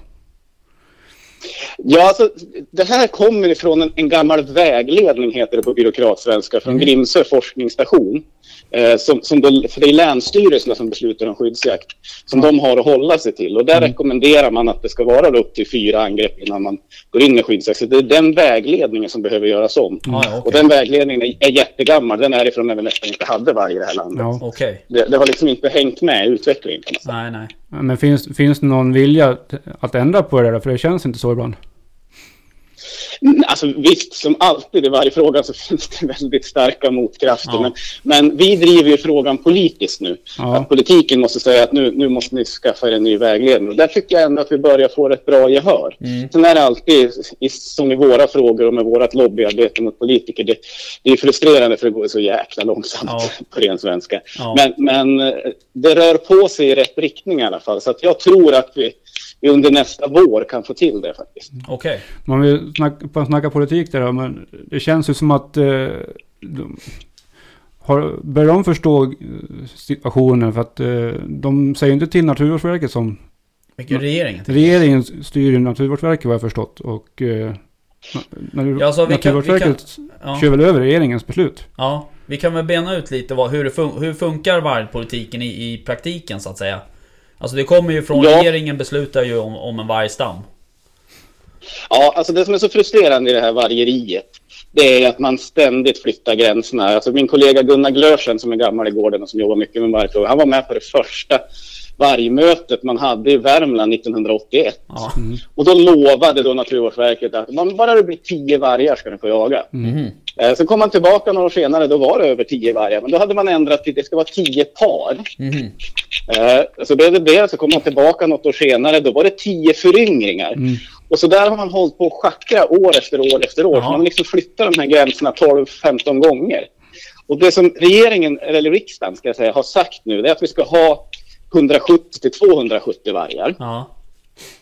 Ja, alltså, det här kommer ifrån en, en gammal vägledning, heter det på byråkratsvenska, från Grimsö forskningsstation. Eh, som, som då, för det är länsstyrelserna som beslutar om skyddsjakt, som de har att hålla sig till. Och där rekommenderar man att det ska vara upp till fyra angrepp innan man går in med skyddsjakt. Så det är den vägledningen som behöver göras om. Ja, ja, Och okej. den vägledningen är, är jättegammal. Den är ifrån när vi nästan inte hade varg i det här landet. Ja. Okej. Det, det har liksom inte hängt med i utvecklingen. Nej, nej. Men finns, finns det någon vilja att, att ändra på det där? För det känns inte så ibland. Alltså visst, som alltid i varje fråga så finns det väldigt starka motkrafter. Ja. Men, men vi driver ju frågan politiskt nu. Ja. Att politiken måste säga att nu, nu måste ni skaffa er en ny vägledning. Och där tycker jag ändå att vi börjar få ett bra gehör. Mm. Sen är det alltid, som i våra frågor och med vårt lobbyarbete mot politiker, det, det är frustrerande för det går så jäkla långsamt Ja. på ren svenska. Ja. Men, men eh, det rör på sig i rätt riktning i alla fall. Så att jag tror att vi, vi under nästa vår kan få till det faktiskt. Okej. Man vill snacka, snacka politik där men det känns ju som att eh, de, har, börjar de förstå eh, situationen? För att eh, de säger inte till Naturvårdsverket som Vilken regering? regeringen styr ju Naturvårdsverket vad jag förstått. Och eh, när, Ja, alltså, vi kan- Naturvårdsverket Ja. kör väl över regeringens beslut. Ja, vi kan väl bena ut lite vad, hur, det fun hur funkar vargpolitiken i, i praktiken så att säga? Alltså det kommer ju från Ja. regeringen beslutar ju om, om en vargstam. Ja, alltså det som är så frustrerande i det här vargeriet, det är att man ständigt flyttar gränserna. Alltså min kollega Gunnar Glörsen som är gammal i gården och som jobbar mycket med vargfrågor, han var med på det första vargmötet man hade i Värmland 1981. Ja. Och då lovade då Naturvårdsverket att man bara det blir tio vargar ska ni få jaga. Mhm. Eh, sen kom man tillbaka några år senare, då var det över tio vargar. Men då hade man ändrat till att det ska vara tio par. Mhm. Eh, så blev det det, så kom man tillbaka något år senare, då var det tio föryngringar. Mm. Och så där har man hållit på att schackra år efter år efter år. Ja. Så man liksom flyttar de här gränserna 12-15 gånger. Och det som regeringen, eller riksdagen ska jag säga, har sagt nu, det är att vi ska ha 170-270 vargar Ja.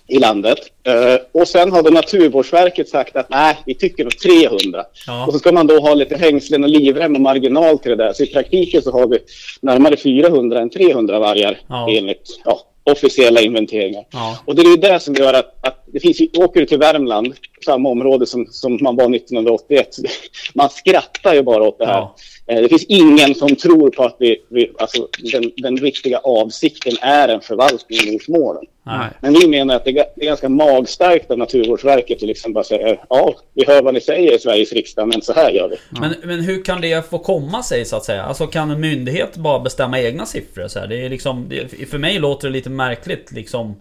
I landet. Eh, och sen har då Naturvårdsverket sagt att nej, vi tycker nog 300. Ja. Och så ska man då ha lite hängslen och livrem och marginal till det där. Så i praktiken så har vi närmare 400 än 300 vargar Ja. enligt ja, officiella inventeringar. Ja. Och det är ju det som gör att, att det finns åker du till Värmland, samma område som, som man var 1981, man skrattar ju bara åt det här. Ja. Eh, Det finns ingen som tror på att vi, vi, alltså, den, den riktiga avsikten är en förvaltning mot målen. Nej. Men vi menar att det är ga- det är ganska magstarkt av Naturvårdsverket att liksom bara säga ja, vi hör vad ni säger i Sveriges riksdag, men så här gör vi. Men, men hur kan det få komma sig så att säga? Alltså kan en myndighet bara bestämma egna siffror? Så här? Det är liksom, det, för mig låter det lite märkligt liksom.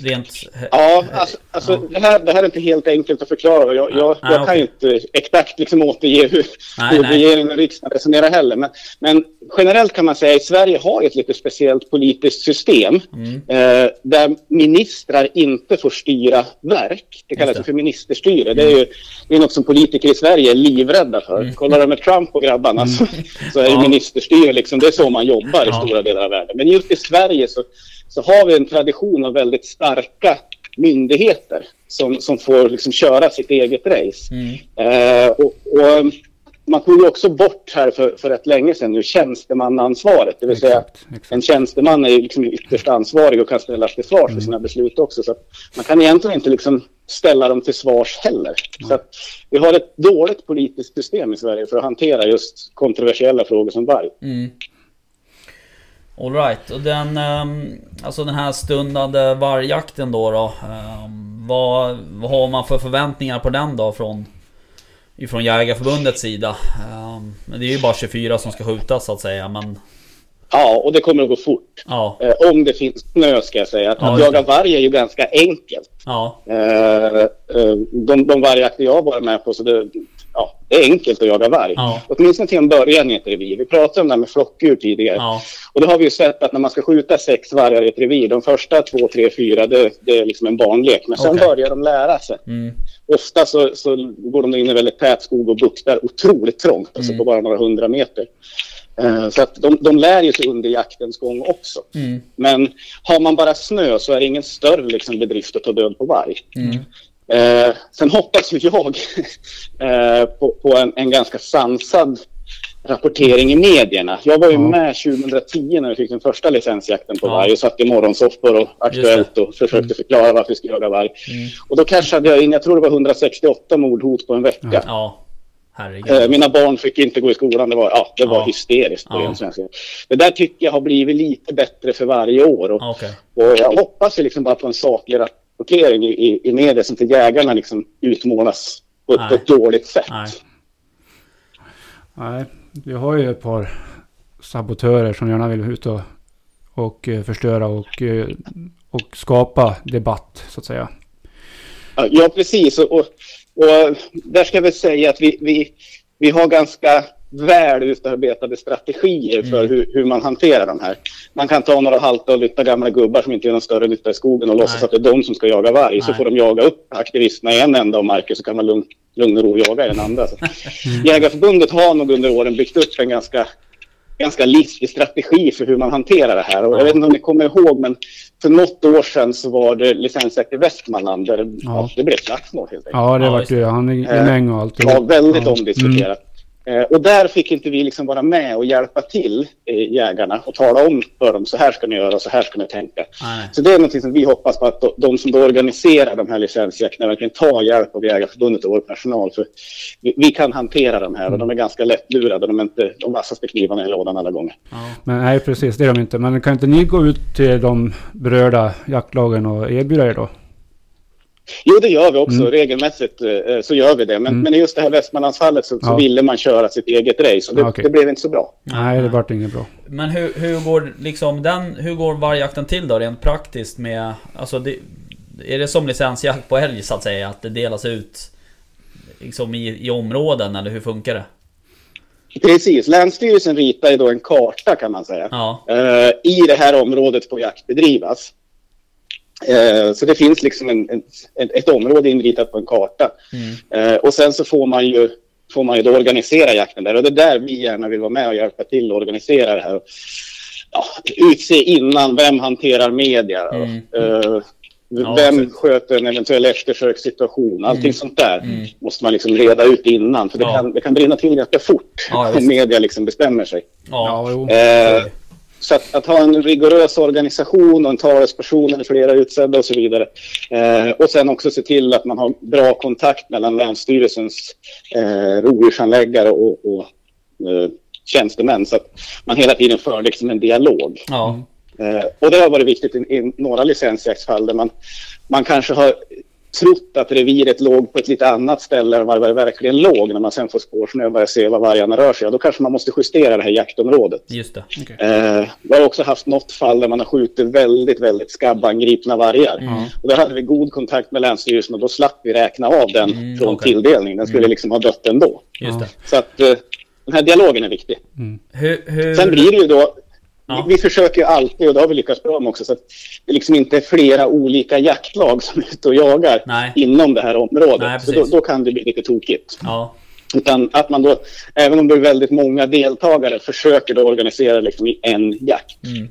Rent... Ja, alltså, alltså Det, här, det här är inte helt enkelt att förklara. Jag, jag, Nej, jag kan ju inte exakt liksom återge hur, Nej, hur regeringen och riksdagen resonerar heller. Men, men generellt kan man säga att Sverige har ett lite speciellt politiskt system Mm. eh, där ministrar inte får styra verk. Det kallas det. för ministerstyre. Det är ju det är något som politiker i Sverige är livrädda för. Kollar du med Trump och grabbarna så, så är det Mm. Ja. ministerstyre liksom, det är så man jobbar i Ja. stora delar av världen. Men just i Sverige så, så har vi en tradition av väldigt starka myndigheter som, som får liksom köra sitt eget race. Mm. Eh, och, och man tog ju också bort här för, för rätt länge sedan nu tjänstemannaansvaret. Det vill säga Exakt, exakt. en tjänsteman är ju liksom ytterst ansvarig och kan ställas till svars för sina beslut också. Så man kan egentligen inte liksom ställa dem till svars heller. Så att vi har ett dåligt politiskt system i Sverige för att hantera just kontroversiella frågor som varg. Mm. Alright, och den... ehm, alltså den här stundande vargjakten då då. ehm, vad, vad har man för förväntningar på den då från... Ifrån Jägarförbundets sida? Ehm, men det är ju bara 24 som ska skjutas så att säga men... Ja, och det kommer att gå fort. Ja, Eh, om det finns snö ska jag säga. Att, Ja, att jaga varg är ju ganska enkelt. ja, Eh, eh, de, de vargjakter jag har varit med på så det, ja, det är enkelt att jaga varg. Ja. Åtminstone till en början i ett revir. Vi pratade om det här med flockdjur tidigare. ja, Och det har vi ju sett att när man ska skjuta sex vargar i ett revir, de första två, tre, fyra, det, det är liksom en barnlek. Men sen Okej. börjar de lära sig. mm, Ofta så, så går de in i väldigt tät skog och buktar otroligt trångt, alltså Mm. på bara några hundra meter. Eh, så att de, de lär ju sig under jaktens gång också. mm, Men har man bara snö så är det ingen större liksom, bedrift att ta död på varg. mm, Eh, sen hoppas ju jag eh, på, på en, en ganska sansad rapportering i medierna. Jag var ju med 2010 när vi fick den första licensjakten på Ja. varg och satt i morgonsoffor och Aktuellt och försökte förklara varför vi skulle jaga varg. mm. Och då cashade jag in, jag tror det var 168 mordhot på en vecka. Ja, herregud. Eh, mina barn fick inte gå i skolan. Det var, ja, det var Ja. hysteriskt på Ja. svenska. Det där tycker jag har blivit lite bättre för varje år. Och, Okej. och jag hoppas liksom bara på en saklig rapportering i, i, i media som till jägarna liksom utmålas på, ett- på ett dåligt sätt. Nej. Nej, vi har ju ett par sabotörer som gärna vill ut och, och eh, förstöra och, eh, och skapa debatt så att säga. Ja, Ja, precis. Och, och och där ska jag väl säga att vi, vi, vi har ganska väl utarbetade strategier för hur, hur man hanterar de här. Man kan ta några halta och lytta gamla gubbar som inte gör någon större nytta i skogen och låtsas Nej. att det är de som ska jaga varg. Så Nej. får de jaga upp aktivisterna i en ända av marken så kan man lugn, lugn och ro jaga i den andra. Så. Jägarförbundet har nog under åren byggt upp en ganska ganska listig strategi för hur man hanterar det här. Och jag vet inte om ni kommer ihåg, men för något år sedan så var det licensjakt i Västmanland där Ja. ja. det blev slagsmål helt enkelt. Ja, det just ju han i Eh, mäng och allt. Ja, väldigt Ja. omdiskuterat. Eh, och där fick inte vi liksom vara med och hjälpa till eh, jägarna och tala om för dem så här ska ni göra, så här ska ni tänka. Nej. Så det är något som vi hoppas på att de, de som då organiserar de här licensjakterna verkligen tar hjälp av Jägarförbundet och vår personal. För vi, vi kan hantera de här och de är ganska lättlurade. De är inte de vassaste knivarna i lådan alla gånger. Ja. Men nej, precis. Det är de inte. Men kan inte ni gå ut till de berörda jaktlagen och erbjuda er då? Jo, det gör vi också. Regelmässigt eh, så gör vi det. Men, men i just det här Västmanlandsfallet så, så Ja. ville man köra sitt eget race och det, Okej. det blev inte så bra. Nej, det vart inget bra. Men hur, hur går liksom den, hur går vargjakten till då rent praktiskt med, alltså det, är det som licensjakt på älg så att säga? Att det delas ut liksom i, i områden eller hur funkar det? Precis. Länsstyrelsen ritar ju då en karta kan man säga. Ja, Eh, I det här området får jakt bedrivas. Eh, så det finns liksom en, en, ett, område inritat på en karta. mm. Eh, och sen så får man ju får man ju då organisera jakten där. Och det är där vi gärna vill vara med och hjälpa till att organisera det här. Ja, utse innan vem hanterar media. Mm. Eh, Ja, vem så- sköter en eventuell eftersökssituation? Allting Mm. sånt där Mm. måste man liksom reda ut innan. För det, Ja. kan, det kan brinna till ganska fort Ja, om media liksom bestämmer sig. ja, jo. Eh, så att, att ha en rigorös organisation och en talesperson eller flera utsedda och så vidare. Eh, och sen också se till att man har bra kontakt mellan Länsstyrelsens eh, rovdjurshandläggare och, och eh, tjänstemän. Så att man hela tiden för liksom en dialog. ja, Eh, och det har varit viktigt i, i några licensjaktsfall där man, man kanske har trott att reviret låg på ett lite annat ställe än vad det verkligen låg när man sen får spårsnö och börjar se var vargarna rör sig. Ja, då kanske man måste justera det här jaktområdet. just det. Eh, vi har också haft något fall där man har skjutit väldigt, väldigt skabbangripna vargar. Mm. Och där hade vi god kontakt med Länsstyrelsen och då slapp vi räkna av den Mm, från okej. tilldelning. Den skulle Mm. liksom ha dött ändå. Just det. Så att eh, den här dialogen är viktig. Hur, hur... Sen blir det ju då, Ja. vi, vi försöker ju alltid, och det har vi lyckats bra med också, så att det liksom inte är flera olika jaktlag som är ute och jagar Nej. inom det här området. Nej, så då, då kan det bli lite tokigt. Ja, Utan att man då, även om det är väldigt många deltagare, försöker då organisera liksom i en jakt. mm.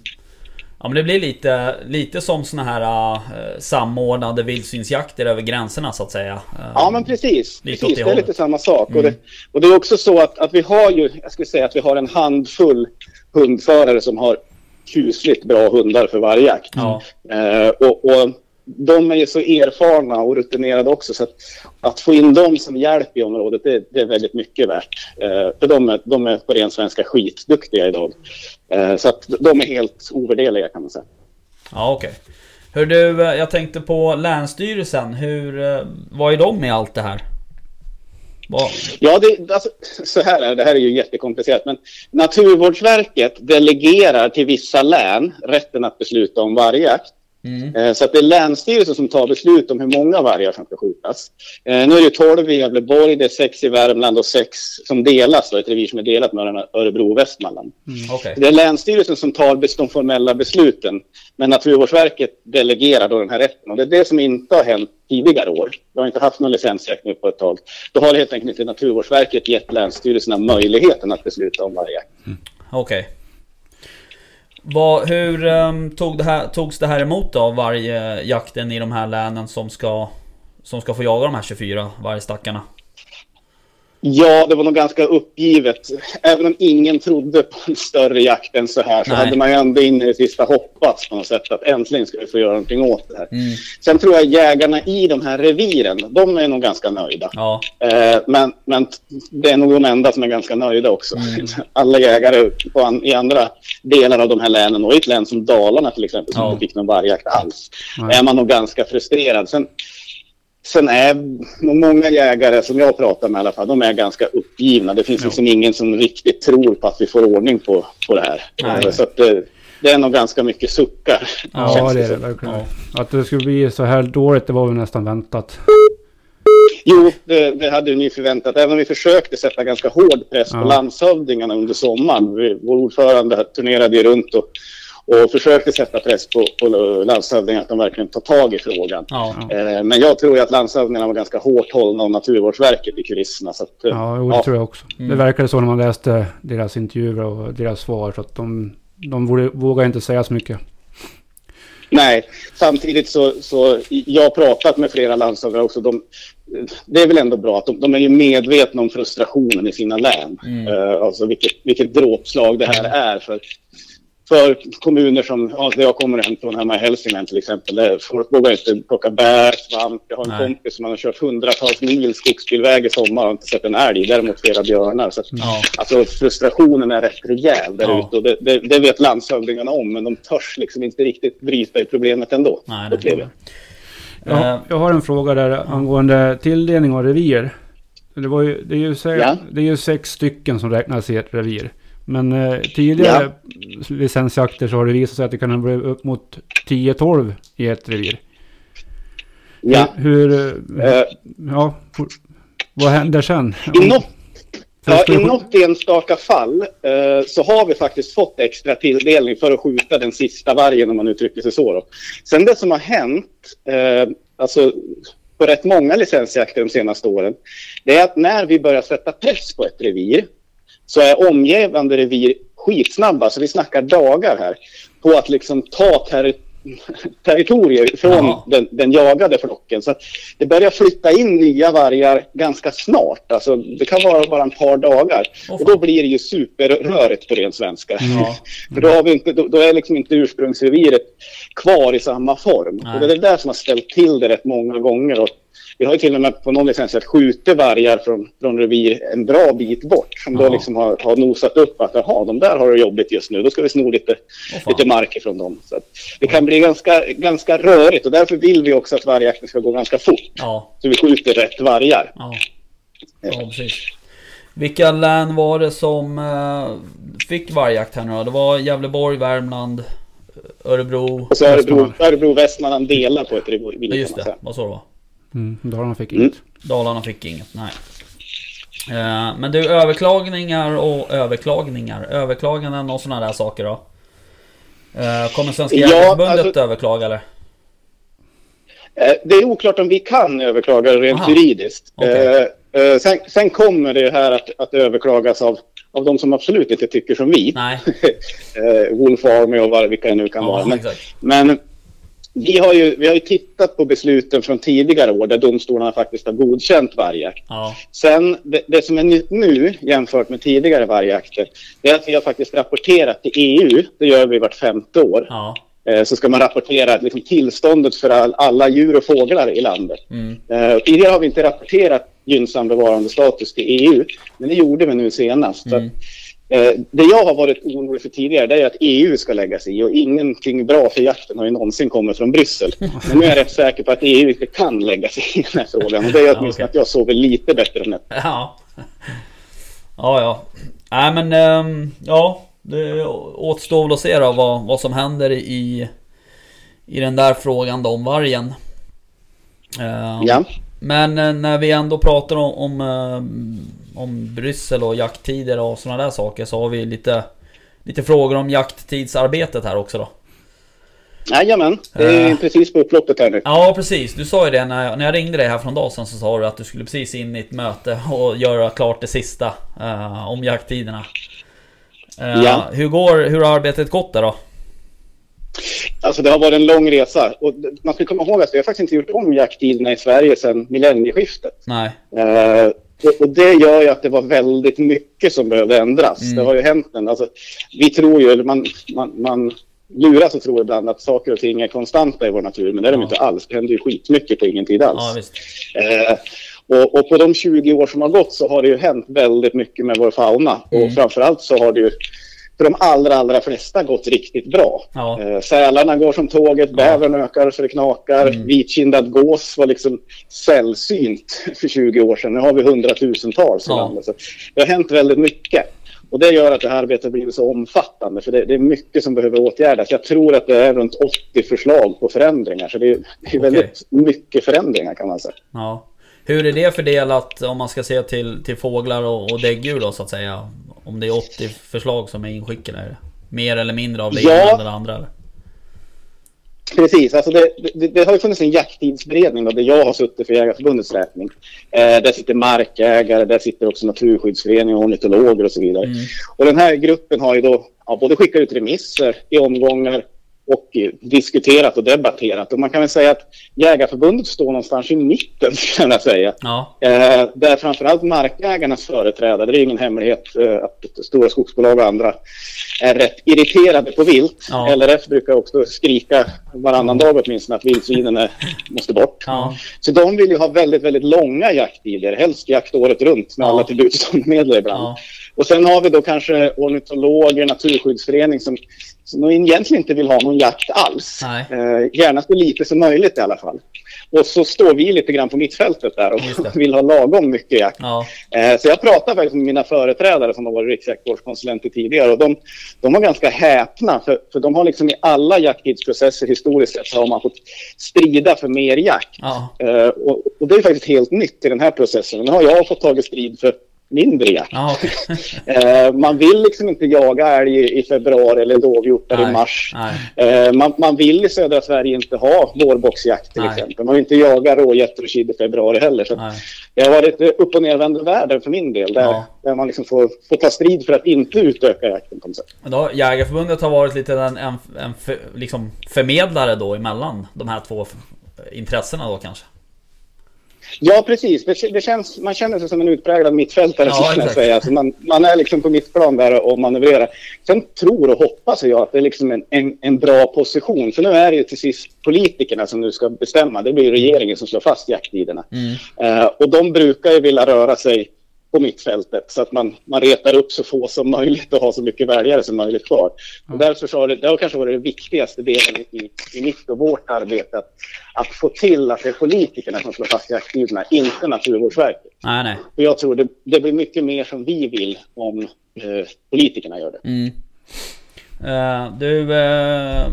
Ja men det blir lite, lite som såna här uh, samordnade vildsvinsjakter över gränserna så att säga. Uh, Ja, men precis. Lite precis det är lite samma sak. Och, Mm. det, och det är också så att, att vi har ju, jag skulle säga att vi har en handfull hundförare som har kusligt bra hundar för vargjakt. Ja, Eh, och, och de är ju så erfarna och rutinerade också så att, att få in dem som hjälp i området det, det är väldigt mycket värt. Eh, för de är, de är på ren svenska skitduktiga idag. Eh, så att de är helt ovärderliga kan man säga. ja okej. Hör du, eh, jag tänkte på Länsstyrelsen. Hur, eh, vad är de med allt det här? Vad? Ja, det, alltså, så här är det. Det här är ju jättekomplicerat. Men Naturvårdsverket delegerar till vissa län rätten att besluta om vargjakt. Mm. Eh, Så att det är Länsstyrelsen som tar beslut om hur många vargar som ska skjutas. Eh, Nu är det 12 i Gävleborg, det är 6 i Värmland och 6 som delas, då, ett revir som är delat mellan Örebro och Västmanland. Okej. Det är Länsstyrelsen som tar de formella besluten, men Naturvårdsverket delegerar då den här rätten. Och det är det som inte har hänt tidigare år. Vi har inte haft någon licensjakt nu på ett tag. Då har helt enkelt inte Naturvårdsverket gett länsstyrelserna möjligheten att besluta om vargjakt. Okej. Vad, hur um, tog det här, togs det här emot då, varje jakten i de här länen som ska, som ska få jaga de här 24 vargstackarna? Ja, det var nog ganska uppgivet. Även om ingen trodde på en större jakt än så här så Nej. hade man ju ändå in i det sista hoppats på något sätt att äntligen ska vi få göra någonting åt det här. Mm. Sen tror jag jägarna i de här reviren, de är nog ganska nöjda. Ja, Eh, men, men det är nog de enda som är ganska nöjda också. Mm. Alla jägare an, i andra delar av de här länen och i ett län som Dalarna till exempel som Ja. inte fick någon vargjakt alls. Nej. är man nog ganska frustrerad. Sen, sen är nog många jägare som jag pratar med i alla fall, de är ganska uppgivna. Det finns liksom ingen som riktigt tror på att vi får ordning på, på det här. Nej. Så att det, det är nog ganska mycket suckar. Ja, det är det verkligen. Ja. Att det skulle bli så här dåligt, det var väl nästan väntat. Jo, det, det hade ni förväntat. Även om vi försökte sätta ganska hård press Ja. på landshövdingarna under sommaren. Vi, vår ordförande turnerade ju runt och, och försökte sätta press på, på landshövdingarna att de verkligen tar tag i frågan. Ja. Eh, men jag tror ju att landshövdingarna var ganska hårt hållna av Naturvårdsverket i kulisserna. Så att, eh, Ja, jo, det ja. tror jag också. Mm. Det verkade så när man läste deras intervjuer och deras svar. Så att de, de vågar- inte säga så mycket. Nej, samtidigt så, så jag har pratat med flera landshövdingar också. De, det är väl ändå bra att de, de är ju medvetna om frustrationen i sina län. Mm. Eh, alltså vilket, vilket dråpslag det här är för, för kommuner som, ja, där jag kommer hem från hemma i Hälsingland till exempel. Där folk vågar inte plocka bär, svamp. Jag har en Nej. kompis som har kört hundratals mil skogsbilväg i sommar och inte sett en älg. Däremot flera björnar. Så att, Ja. Alltså frustrationen är rätt rejäl där Ja. ute och det, det, det vet landshövdingarna om men de törs liksom inte riktigt bryta i problemet ändå. Nej, det jag. Jag, Eh, jag har en fråga där angående tilldelning av revir. Det, var ju, det, är ju, se- Ja. det är ju sex stycken som räknas i ett revir. Men eh, tidigare licensjakter så har det visat sig att det kan bli upp mot 10-12 i ett revir. Ja. Hur... Eh, ja, vad händer sen? I något, ja, I något enstaka fall eh, så har vi faktiskt fått extra tilldelning för att skjuta den sista vargen om man uttrycker sig så. Då. Sen det som har hänt, eh, alltså på rätt många licensjakter de senaste åren, det är att när vi börjar sätta press på ett revir så är omgivande revir skitsnabba, så vi snackar dagar här, på att liksom ta terri territorier från den, den jagade flocken. Så det börjar flytta in nya vargar ganska snart. Alltså, det kan vara bara en par dagar. Åh, och då blir det ju superrörigt på ren svenska. Ja. För då, har vi inte, då, då är liksom inte ursprungsreviret kvar i samma form. Nej. Och det är det där som har ställt till det rätt många gånger. Och vi har ju till och med på någon licens att skjutit vargar från, från revir en bra bit bort. Som Ja. då liksom har, har nosat upp att jaha, de där har det jobbigt just nu. Då ska vi sno lite, fan. lite mark ifrån dem. Så att det kan bli ganska, ganska rörigt och därför vill vi också att vargjakten ska gå ganska fort. Ja, Så vi skjuter rätt vargar. ja. Ja, precis. Vilka län var det som eh, fick vargjakt här nu då? Det var Gävleborg, Värmland, Örebro. Och så Örebro. Örebro Västmanland delar på ett revir. Ja, just det. Vad så det var? Mm, Dalarna fick Mm. inget. Dalarna fick inget, nej. Eh, Men du, överklagningar och överklagningar. Överklaganden och sådana där saker då? Eh, Kommer Svenska Ja, Jägareförbundet alltså- överklaga eller? Eh, Det är oklart om vi kan överklaga rent Aha. juridiskt. Eh, sen, sen kommer det här att, att överklagas av, av de som absolut inte tycker som vi. Nej. Wolf Army och vad, vilka det nu kan vara. Ja, Men, exakt. men vi, har ju, vi har ju tittat på besluten från tidigare år där domstolarna faktiskt har godkänt vargjakt. Ja. Sen, det, det som är nytt nu jämfört med tidigare vargjakter, det är att vi har faktiskt rapporterat till EU. Det gör vi vart femte år. Ja. Eh, så ska man rapportera liksom, tillståndet för all, alla djur och fåglar i landet. Mm. Eh, tidigare har vi inte rapporterat gynnsam bevarandestatus till EU, men det gjorde vi nu senast. Mm. Eh, det jag har varit orolig för tidigare det är att EU ska lägga sig i och ingenting bra för jakten har ju någonsin kommit från Bryssel. Men nu är jag rätt säker på att EU inte kan lägga sig i den här frågan och det gör åtminstone att jag sover lite bättre än Ja. Ja, ja. Nej men, ehm, ja. Det återstår väl att se då vad, vad som händer i, i den där frågan då om vargen. Ehm, Ja. Men eh, när vi ändå pratar om, om, eh, om Bryssel och jakttider och sådana där saker så har vi lite, lite frågor om jakttidsarbetet här också då. Jajamän, det är Eh. precis på upploppet här nu. Ja precis, du sa ju det när jag, när jag ringde dig här från dag sedan så sa du att du skulle precis in i ett möte och göra klart det sista eh, om jakttiderna. Eh, Ja. Hur går, hur har arbetet gått där då? Alltså det har varit en lång resa och man ska komma ihåg att vi har faktiskt inte gjort om jakttiderna i Sverige sedan millennieskiftet. Nej. Och, det gör ju att det var väldigt mycket som behövde ändras. Mm. Det har ju hänt en, alltså, Vi tror ju, eller man, man, man luras och tror ibland att saker och ting är konstanta i vår natur, men det är de Ja. inte alls. Det händer ju skitmycket på ingen tid alls. Ja. Eh, och, och på de 20 år som har gått så har det ju hänt väldigt mycket med vår fauna. Mm. Och framförallt så har det ju för de allra, allra flesta gått riktigt bra. Ja. Eh, sälarna går som tåget, bävern ökar så det knakar. Mm. Vitkindad gås var liksom sällsynt för 20 år sedan. Nu har vi hundratusentals i Ja. landet. Så det har hänt väldigt mycket. Och det gör att det här arbetet blivit så omfattande. För det, det är mycket som behöver åtgärdas. Jag tror att det är runt 80 förslag på förändringar. Så det är, det är väldigt mycket förändringar kan man säga. Ja. Hur är det fördelat om man ska se till, till fåglar och, och däggdjur då så att säga? Om det är 80 förslag som är inskickade? Mer eller mindre av det Ja. ena eller det andra? Eller? Precis, alltså det, det, det har ju funnits en jakttidsberedning då, där jag har suttit för Jägarförbundets räkning. Eh, där sitter markägare, där sitter också Naturskyddsföreningen, ornitologer och så vidare. Mm. Och den här gruppen har ju då ja, både skickat ut remisser i omgångar och eh, diskuterat och debatterat. Och man kan väl säga att Jägarförbundet står någonstans i mitten, kan jag säga. Ja. Eh, där framförallt markägarnas företrädare, det är ingen hemlighet eh, att stora skogsbolag och andra är rätt irriterade på vilt. Ja. LRF brukar också skrika varannan dag åtminstone att vildsvinen är- måste bort. Ja. Så de vill ju ha väldigt, väldigt långa jakttider, helst jakt året runt med Ja. alla till buds stående medel ibland. Och sen har vi då kanske ornitologer, naturskyddsförening som, som egentligen inte vill ha någon jakt alls. Eh, gärna så lite som möjligt i alla fall. Och så står vi lite grann på mittfältet där och vill ha lagom mycket jakt. Ja. Eh, så jag pratar faktiskt med mina företrädare som har varit riksjaktvårdskonsulenter tidigare och de, de var ganska häpna för, för de har liksom i alla jakttidsprocesser historiskt sett så har man fått strida för mer jakt. Ja. Eh, och, och det är faktiskt helt nytt i den här processen. Nu har jag fått tagit strid för mindre jakt. Ja, okej. Eh, man vill liksom inte jaga älg i, februari eller dovhjortar i mars. Eh, man, man vill i södra Sverige inte ha vårboxjakt till Nej. exempel. Man vill inte jaga rågetter och kid i februari heller. Så Nej. det har varit eh, upp och nervända världar för min del. Där, Ja. där man liksom får, får ta strid för att inte utöka jakten på något sätt. Men Då, Jägarförbundet har varit lite en, en, en för, liksom förmedlare då emellan de här två intressena då kanske? Ja, precis. Det, känns, man känner sig som en utpräglad mittfältare, Ja, exakt. säga. Alltså man, man är liksom på mittplan där och manövrerar. Sen tror och hoppas jag att det är liksom en, en, en bra position. För nu är det ju till sist politikerna som nu ska bestämma. Det blir regeringen som slår fast jakttiderna. Mm. Eh, och de brukar ju vilja röra sig på mittfältet så att man, man retar upp så få som möjligt och har så mycket väljare som möjligt kvar. Och därför så har det, det har kanske varit den viktigaste delen i, i mitt och vårt arbete att, att få till att det är politikerna som slår fast jakttiderna, inte Naturvårdsverket. Nej, nej. För jag tror det, det blir mycket mer som vi vill om eh, politikerna gör det. Mm. Eh, du, eh,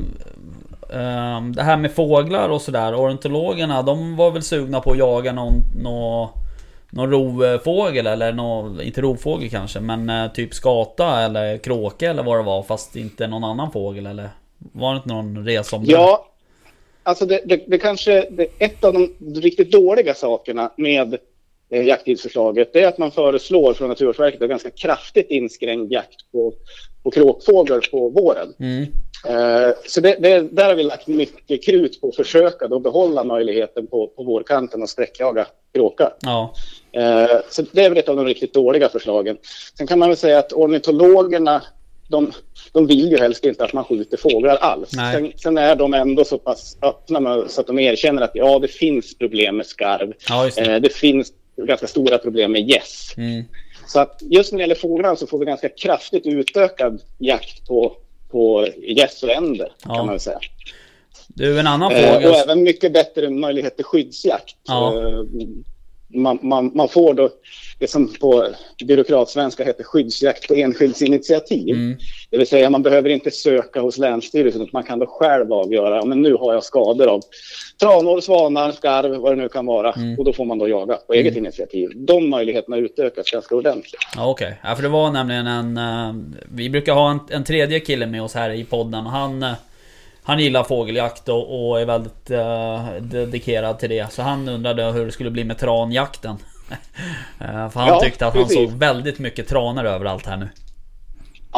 eh, det här med fåglar och sådär. Ornitologerna, de var väl sugna på att jaga någon, nå, någon rovfågel eller nå, inte rovfågel kanske, men eh, typ skata eller kråka eller vad det var, fast inte någon annan fågel eller? Var det inte någon resa om det? Ja, alltså det, det, det kanske det, ett av de riktigt dåliga sakerna med eh, jakttidsförslaget är att man föreslår från Naturvårdsverket en ganska kraftigt inskränkt jakt på, på kråkfågel på våren. Mm. Eh, så det, det, där har vi lagt mycket krut på att försöka då behålla möjligheten på, på vårkanten att sträckjaga kråka. Ja. Eh, så det är väl ett av de riktigt dåliga förslagen. Sen kan man väl säga att ornitologerna de, de vill ju helst inte att man skjuter fåglar alls. Sen, sen är de ändå så pass öppna med, så att de erkänner att ja, det finns problem med skarv. Ja, det. Eh, det finns ganska stora problem med gäss. Mm. Så att just när det gäller fåglarna så får vi ganska kraftigt utökad jakt på, på gäss och änder, Ja. kan man säga. Du, en annan Eh, fågel. och även mycket bättre möjlighet till skyddsjakt. Ja. Man, man, man får då det som på byråkratsvenska heter skyddsjakt på enskildsinitiativ. Mm. Det vill säga man behöver inte söka hos Länsstyrelsen utan man kan då själv avgöra. Men nu har jag skador av tranor, svanar, skarv, vad det nu kan vara. Mm. Och då får man då jaga på eget initiativ. De möjligheterna utökas ganska ordentligt. Ja, Okej, ja, för det var nämligen en... eh, vi brukar ha en, en tredje kille med oss här i podden och han... eh, han gillar fågeljakt och, och är väldigt eh, dedikerad till det. Så han undrade hur det skulle bli med tranjakten. Eh, för han Ja, tyckte att han precis. såg väldigt mycket tranar överallt här nu.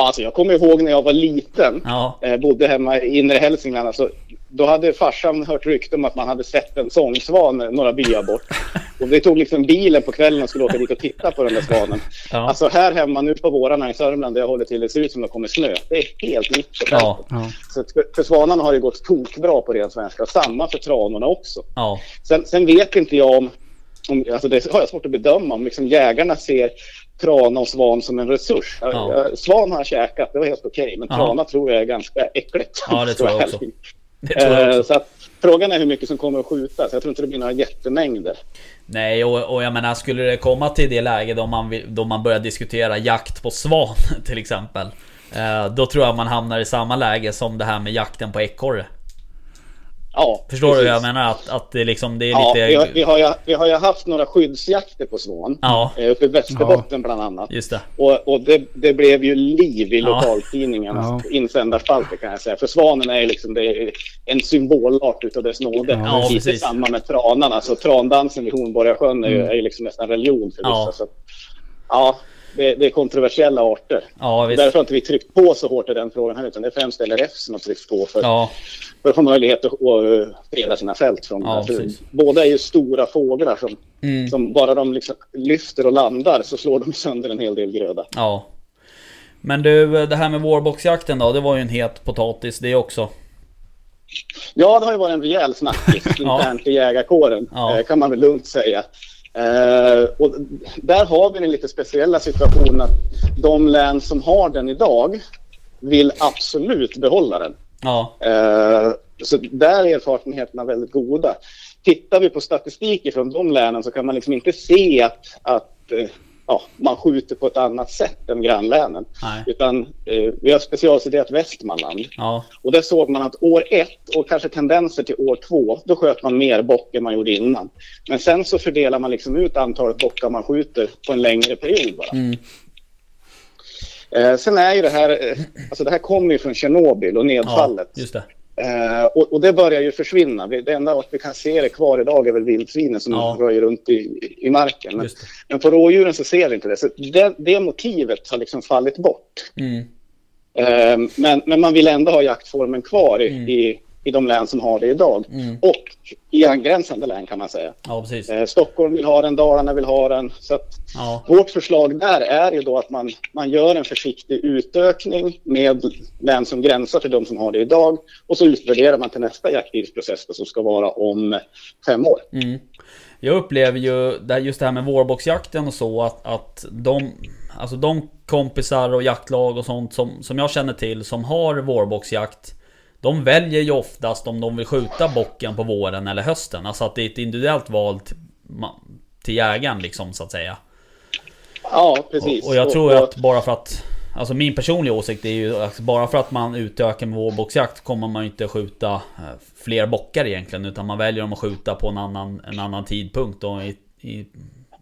Alltså jag kommer ihåg när jag var liten. Ja, eh, bodde hemma i inre Hälsingland. Alltså, då hade farsan hört rykten om att man hade sett en sångsvan några byar bort. Och vi tog liksom bilen på kvällen och skulle åka dit och titta på den där svanen. ja, Alltså här hemma nu på vårarna i Sörmland där jag håller till, det ser ut som det kommer snö. Det är helt fältet. ja, Ja. Så för, svanarna har det gått tokbra på ren svenska. Samma för tranorna också. ja. Sen, sen vet inte jag om, om alltså det har jag svårt att bedöma, om liksom jägarna ser trana och svan som en resurs. Ja. Svan har jag käkat, det var helt okej. men Ja. trana tror jag är ganska äckligt. Ja, det tror jag också. tror jag Eh, också. Så att, frågan är hur mycket som kommer att skjutas. Jag tror inte det blir några jättemängder. Nej, och, och jag menar skulle det komma till det läge då man, vill- då man börjar diskutera jakt på svan till exempel. Eh, då tror jag man hamnar i samma läge som det här med jakten på ekorre. Ja, Förstår du precis. vad jag menar? Att, att det liksom, det är Ja, lite... vi, har, vi, har ju, vi har ju haft några skyddsjakter på svan. Ja, eh, Uppe i Västerbotten bland annat. just det. Och, och det, det blev ju liv i Ja. lokaltidningarnas Ja. insändarspalter kan jag säga. För svanen är ju liksom det är en symbolart utav dess nåde. Ja, Lite precis. samma med tranarna. Så trandansen vid Hornborgasjön är ju, Mm. är liksom nästan religion för vissa. Ja. Så, ja, det, det är kontroversiella arter. Ja, visst. Därför har inte vi tryckt på så hårt i den frågan här, utan det är främst LRF som har tryckt på för, Ja, för att få möjlighet att, freda sina fält från Ja, det här. Båda är ju stora fåglar som, mm, som bara de liksom lyfter och landar så slår de sönder en hel del gröda. ja. Men du, det här med vårboxjakten då, det var ju en het potatis det också. Ja, det har ju varit en rejäl snackis Ja. internt i jägarkåren, Ja. eh, kan man väl lugnt säga. Eh, och där har vi den lite speciella situationen att de län som har den idag vill absolut behålla den. Ja, Eh, så där är erfarenheterna väldigt goda. Tittar vi på statistik från de länen så kan man liksom inte se att, att eh, ja, man skjuter på ett annat sätt än grannlänen. nej. Utan eh, vi har specialstuderat Västmanland. Ja, Och där såg man att år ett och kanske tendenser till år två, då sköt man mer bock än man gjorde innan. Men sen så fördelar man liksom ut antalet bockar man skjuter på en längre period bara. mm, Eh, sen är ju det här, eh, alltså det här kommer ju från Tjernobyl och ja, nedfallet. det. Eh, och, och det börjar ju försvinna. Vi- Det enda vi kan se det kvar idag är väl vildsvinen som Ja. röjer runt i, i marken. Men, men på rådjuren så ser vi inte det. Så det, det motivet har liksom fallit bort. Mm, Eh, men, men man vill ändå ha jaktformen kvar i, Mm. i, i de län som har det idag. mm, Och i angränsande län kan man säga. ja. Eh, Stockholm vill ha den, Dalarna vill ha den. Så att Ja, vårt förslag där är ju då att man, man gör en försiktig utökning med län som gränsar till de som har det idag. Och så utvärderar man till nästa jakttidsprocess då, som ska vara om fem år. mm. Jag upplever ju just det här med vårboxjakten och så att, att de Alltså de kompisar och jaktlag och sånt som, som jag känner till som har vårboxjakt De väljer ju oftast om de vill skjuta bocken på våren eller hösten. Alltså att det är ett individuellt val till, jägaren liksom så att säga. Ja, precis. Och, och jag tror och, att bara för att Alltså min personliga åsikt är ju att bara för att man utökar med vårboxjakt kommer man ju inte skjuta eh, fler bockar egentligen Utan man väljer om att skjuta på en annan, en annan tidpunkt och i, i,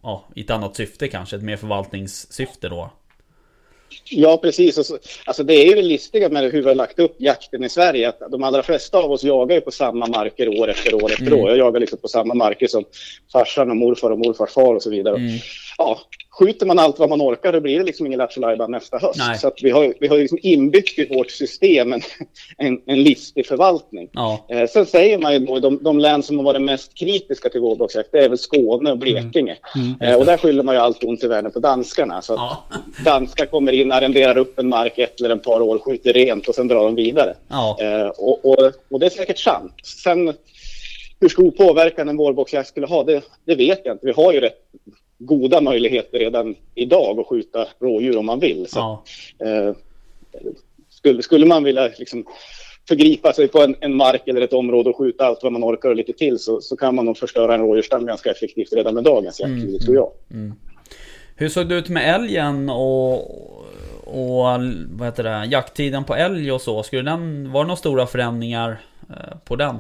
ja, i ett annat syfte kanske, ett mer förvaltningssyfte då Ja, precis. Alltså det är ju det listiga med hur vi har lagt upp jakten i Sverige. Att de allra flesta av oss jagar ju på samma marker år efter år efter Mm. år. Jag jagar liksom på samma marker som farsan och morfar och morfars far och så vidare. Mm. Ja, skjuter man allt vad man orkar då blir det liksom ingen lattjo nästa höst. Nej. Så att vi har, vi har liksom inbyggt i vårt system en, en, en listig förvaltning. Ja, Eh, sen säger man ju då de, de län som har varit mest kritiska till vårboxjakt, det är väl Skåne och Blekinge. Mm. Eh, och där skyller man ju allt ont i världen på danskarna. Så ja, danskar kommer in, arrenderar upp en mark ett eller ett par år, skjuter rent och sen drar de vidare. ja, Eh, och, och, och det är säkert sant. Sen hur stor påverkan en vårboxjakt skulle ha, det, det vet jag inte. Vi har ju rätt goda möjligheter redan idag att skjuta rådjur om man vill. Så, ja, eh, skulle, skulle man vilja liksom förgripa sig på en, en mark eller ett område och skjuta allt vad man orkar och lite till så, så kan man nog förstöra en rådjursstam ganska effektivt redan med dagens jakt, Mm, tror jag. Hur såg det ut med älgen och, och vad heter det, jakttiden på älg och så? Skulle den, var det några stora förändringar eh, på den?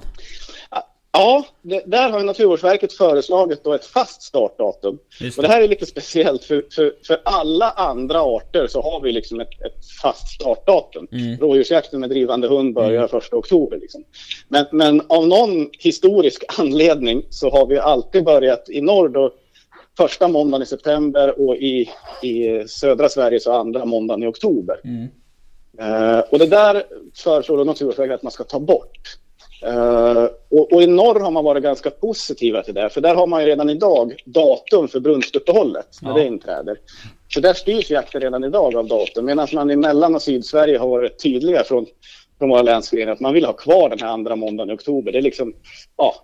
Ja, det, där har Naturvårdsverket föreslagit då ett fast startdatum. Just Och det här är lite speciellt för, för, för alla andra arter så har vi liksom ett, ett fast startdatum. Mm. Rådjursjakten med drivande hund börjar första oktober. Liksom. Men, men av någon historisk anledning så har vi alltid börjat i norr då första måndagen i september och i, i södra Sverige så andra måndagen i oktober. Mm. Eh, och det där föreslår Naturvårdsverket att man ska ta bort. Eh, och, och i norr har man varit ganska positiva till det, för där har man redan idag datum för brunstuppehållet när Ja. det inträder. Så där styrs jakten redan idag av datum, medan man i Mellan och Sydsverige har varit tydliga från, från våra länsföreningar att man vill ha kvar den här andra måndagen i oktober. Det är liksom, ja,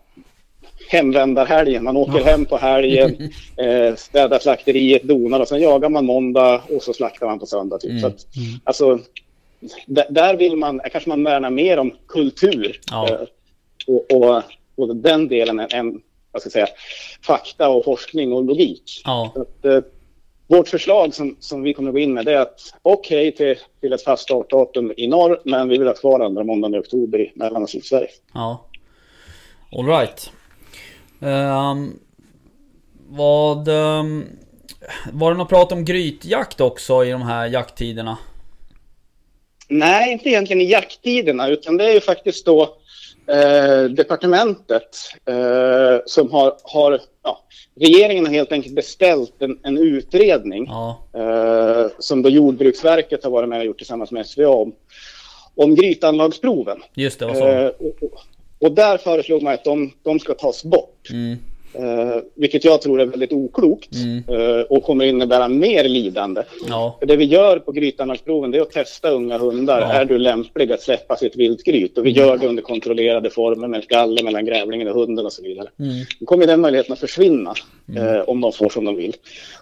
hemvändarhelgen. Man åker hem på helgen, eh, städar slakteriet, donar och sen jagar man måndag och så slaktar man på söndag. Typ. Mm. Så att, alltså, d- där vill man, kanske man värnar mer om kultur Ja. eh, och, och, och den delen än, vad ska säga, fakta och forskning och logik. Ja, att, eh, vårt förslag som, som vi kommer att gå in med det är att okej till, till ett fast startdatum i norr men vi vill ha kvar andra måndagen i oktober i Mellan och Sydsverige. ja. Alright. Um, vad... Um, var det något prat om grytjakt också i de här jakttiderna? Nej, inte egentligen i jakttiderna, utan det är ju faktiskt då eh, departementet eh, som har, har ja, regeringen har helt enkelt beställt en, en utredning Ja. eh, som då Jordbruksverket har varit med och gjort tillsammans med SVA om, om grytanlagsproven. Just det, vad sa Eh, och, och där föreslog man att de, de ska tas bort. Mm, Eh, vilket jag tror är väldigt oklokt Mm. eh, och kommer innebära mer lidande. ja. För Det vi gör på grytanlagsproven det är att testa unga hundar. Ja. Är du lämplig att släppa sitt viltgryt? Och vi gör det under kontrollerade former med galler mellan grävlingen och hunden och så vidare. Mm. Då kommer den möjligheten att försvinna eh, om de får som de vill.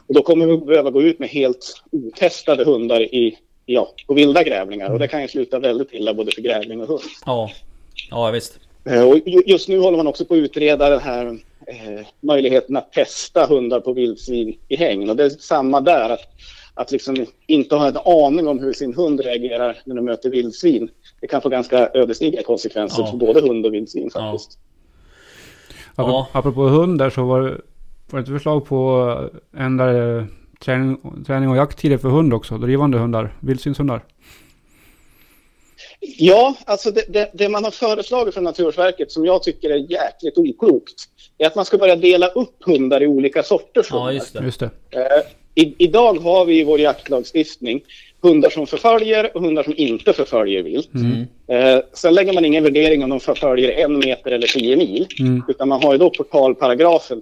Och då kommer vi behöva gå ut med helt otestade hundar i, ja, på vilda grävlingar. Och det kan ju sluta väldigt illa både för grävling och hund. Ja. Ja, visst. Eh, Och ju- just nu håller man också på att utreda den här eh, möjligheten att testa hundar på vildsvin i hägn. Och det är samma där, att, att liksom inte ha en aning om hur sin hund reagerar när de möter vildsvin. Det kan få ganska ödesdigra konsekvenser Ja. för både hund och vildsvin Ja. faktiskt. Apropå, Ja. apropå hundar så var det, var det ett förslag på att ändra eh, träning, träning och jakttider för hund också. Drivande hundar, vildsvinshundar. Ja, alltså det, det, det man har föreslagit från Naturvårdsverket som jag tycker är jäkligt oklokt är att man ska börja dela upp hundar i olika sorters Ja, hundar. just det. Just det. Eh, i, idag har vi i vår jaktlagstiftning hundar som förföljer och hundar som inte förföljer vilt. Mm. Eh, sen lägger man ingen värdering om de förföljer en meter eller tio mil. Mm. Utan man har ju då portalparagrafen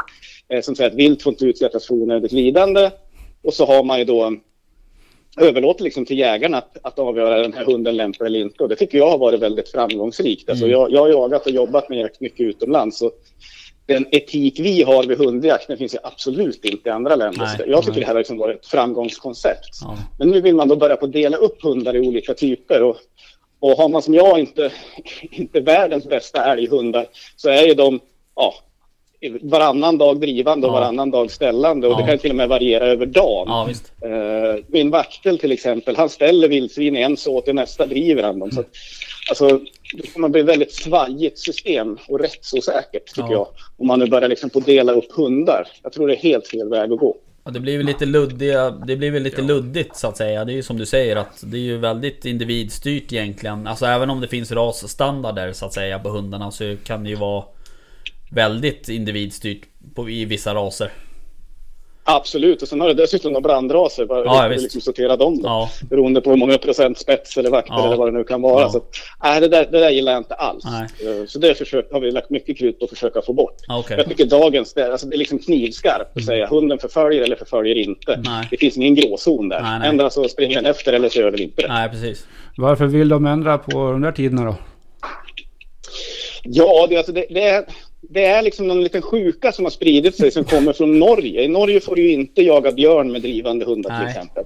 eh, som säger att vilt får inte utsättas för onödigt lidande. Och så har man ju då överlåter liksom till jägarna att, att avgöra den här hunden lämpar eller inte. Och det tycker jag har varit väldigt framgångsrikt. Alltså Mm. jag, jag har jagat och jobbat med jakt mycket utomlands. Så den etik vi har vid hundjakt den finns ju absolut inte i andra länder. Nej, jag tycker nej. det här har liksom varit ett framgångskoncept. Ja. Men nu vill man då börja på att dela upp hundar i olika typer. Och, och har man som jag inte, inte världens bästa älghundar så är ju de ja, varannan dag drivande och Ja. varannan dag ställande. Och Ja. det kan till och med variera över dagen. Ja, visst. Eh, min vaktel till exempel, han ställer vildsvin i en så till nästa driver han dem. Så att, alltså, det kommer bli ett väldigt svajigt system och rättsosäkert tycker Ja. jag. Om man nu börjar liksom på dela upp hundar. Jag tror det är helt fel väg att gå. Ja, det blir väl lite luddiga, det blir väl lite luddigt så att säga. Det är ju som du säger att det är ju väldigt individstyrt egentligen. Alltså även om det finns rasstandarder så att säga på hundarna så kan det ju vara väldigt individstyrt på, i vissa raser. Absolut, och sen har det dessutom några brandraser. Bara Ja, ja, visst. liksom sortera dem då. Ja, Beroende på hur många procent spets eller vakter Ja. eller vad det nu kan vara. Ja. Så, nej, det, där, det där gillar jag inte alls. Nej. Eh, Så det försök, har vi lagt mycket krut på att försöka få bort. Okej. Jag tycker dagens, det, alltså det är liksom knivskarpt att säga hunden förföljer eller förföljer inte. Nej. Det finns ingen gråzon där. Nej, nej. Ändra så springer den efter eller så gör den inte det. nej precis. Varför vill de ändra på de där tiderna då? Ja, det, alltså det, det, är, det är liksom någon liten sjuka som har spridit sig som kommer från Norge. I Norge får du ju inte jaga björn med drivande hundar till Nej. exempel.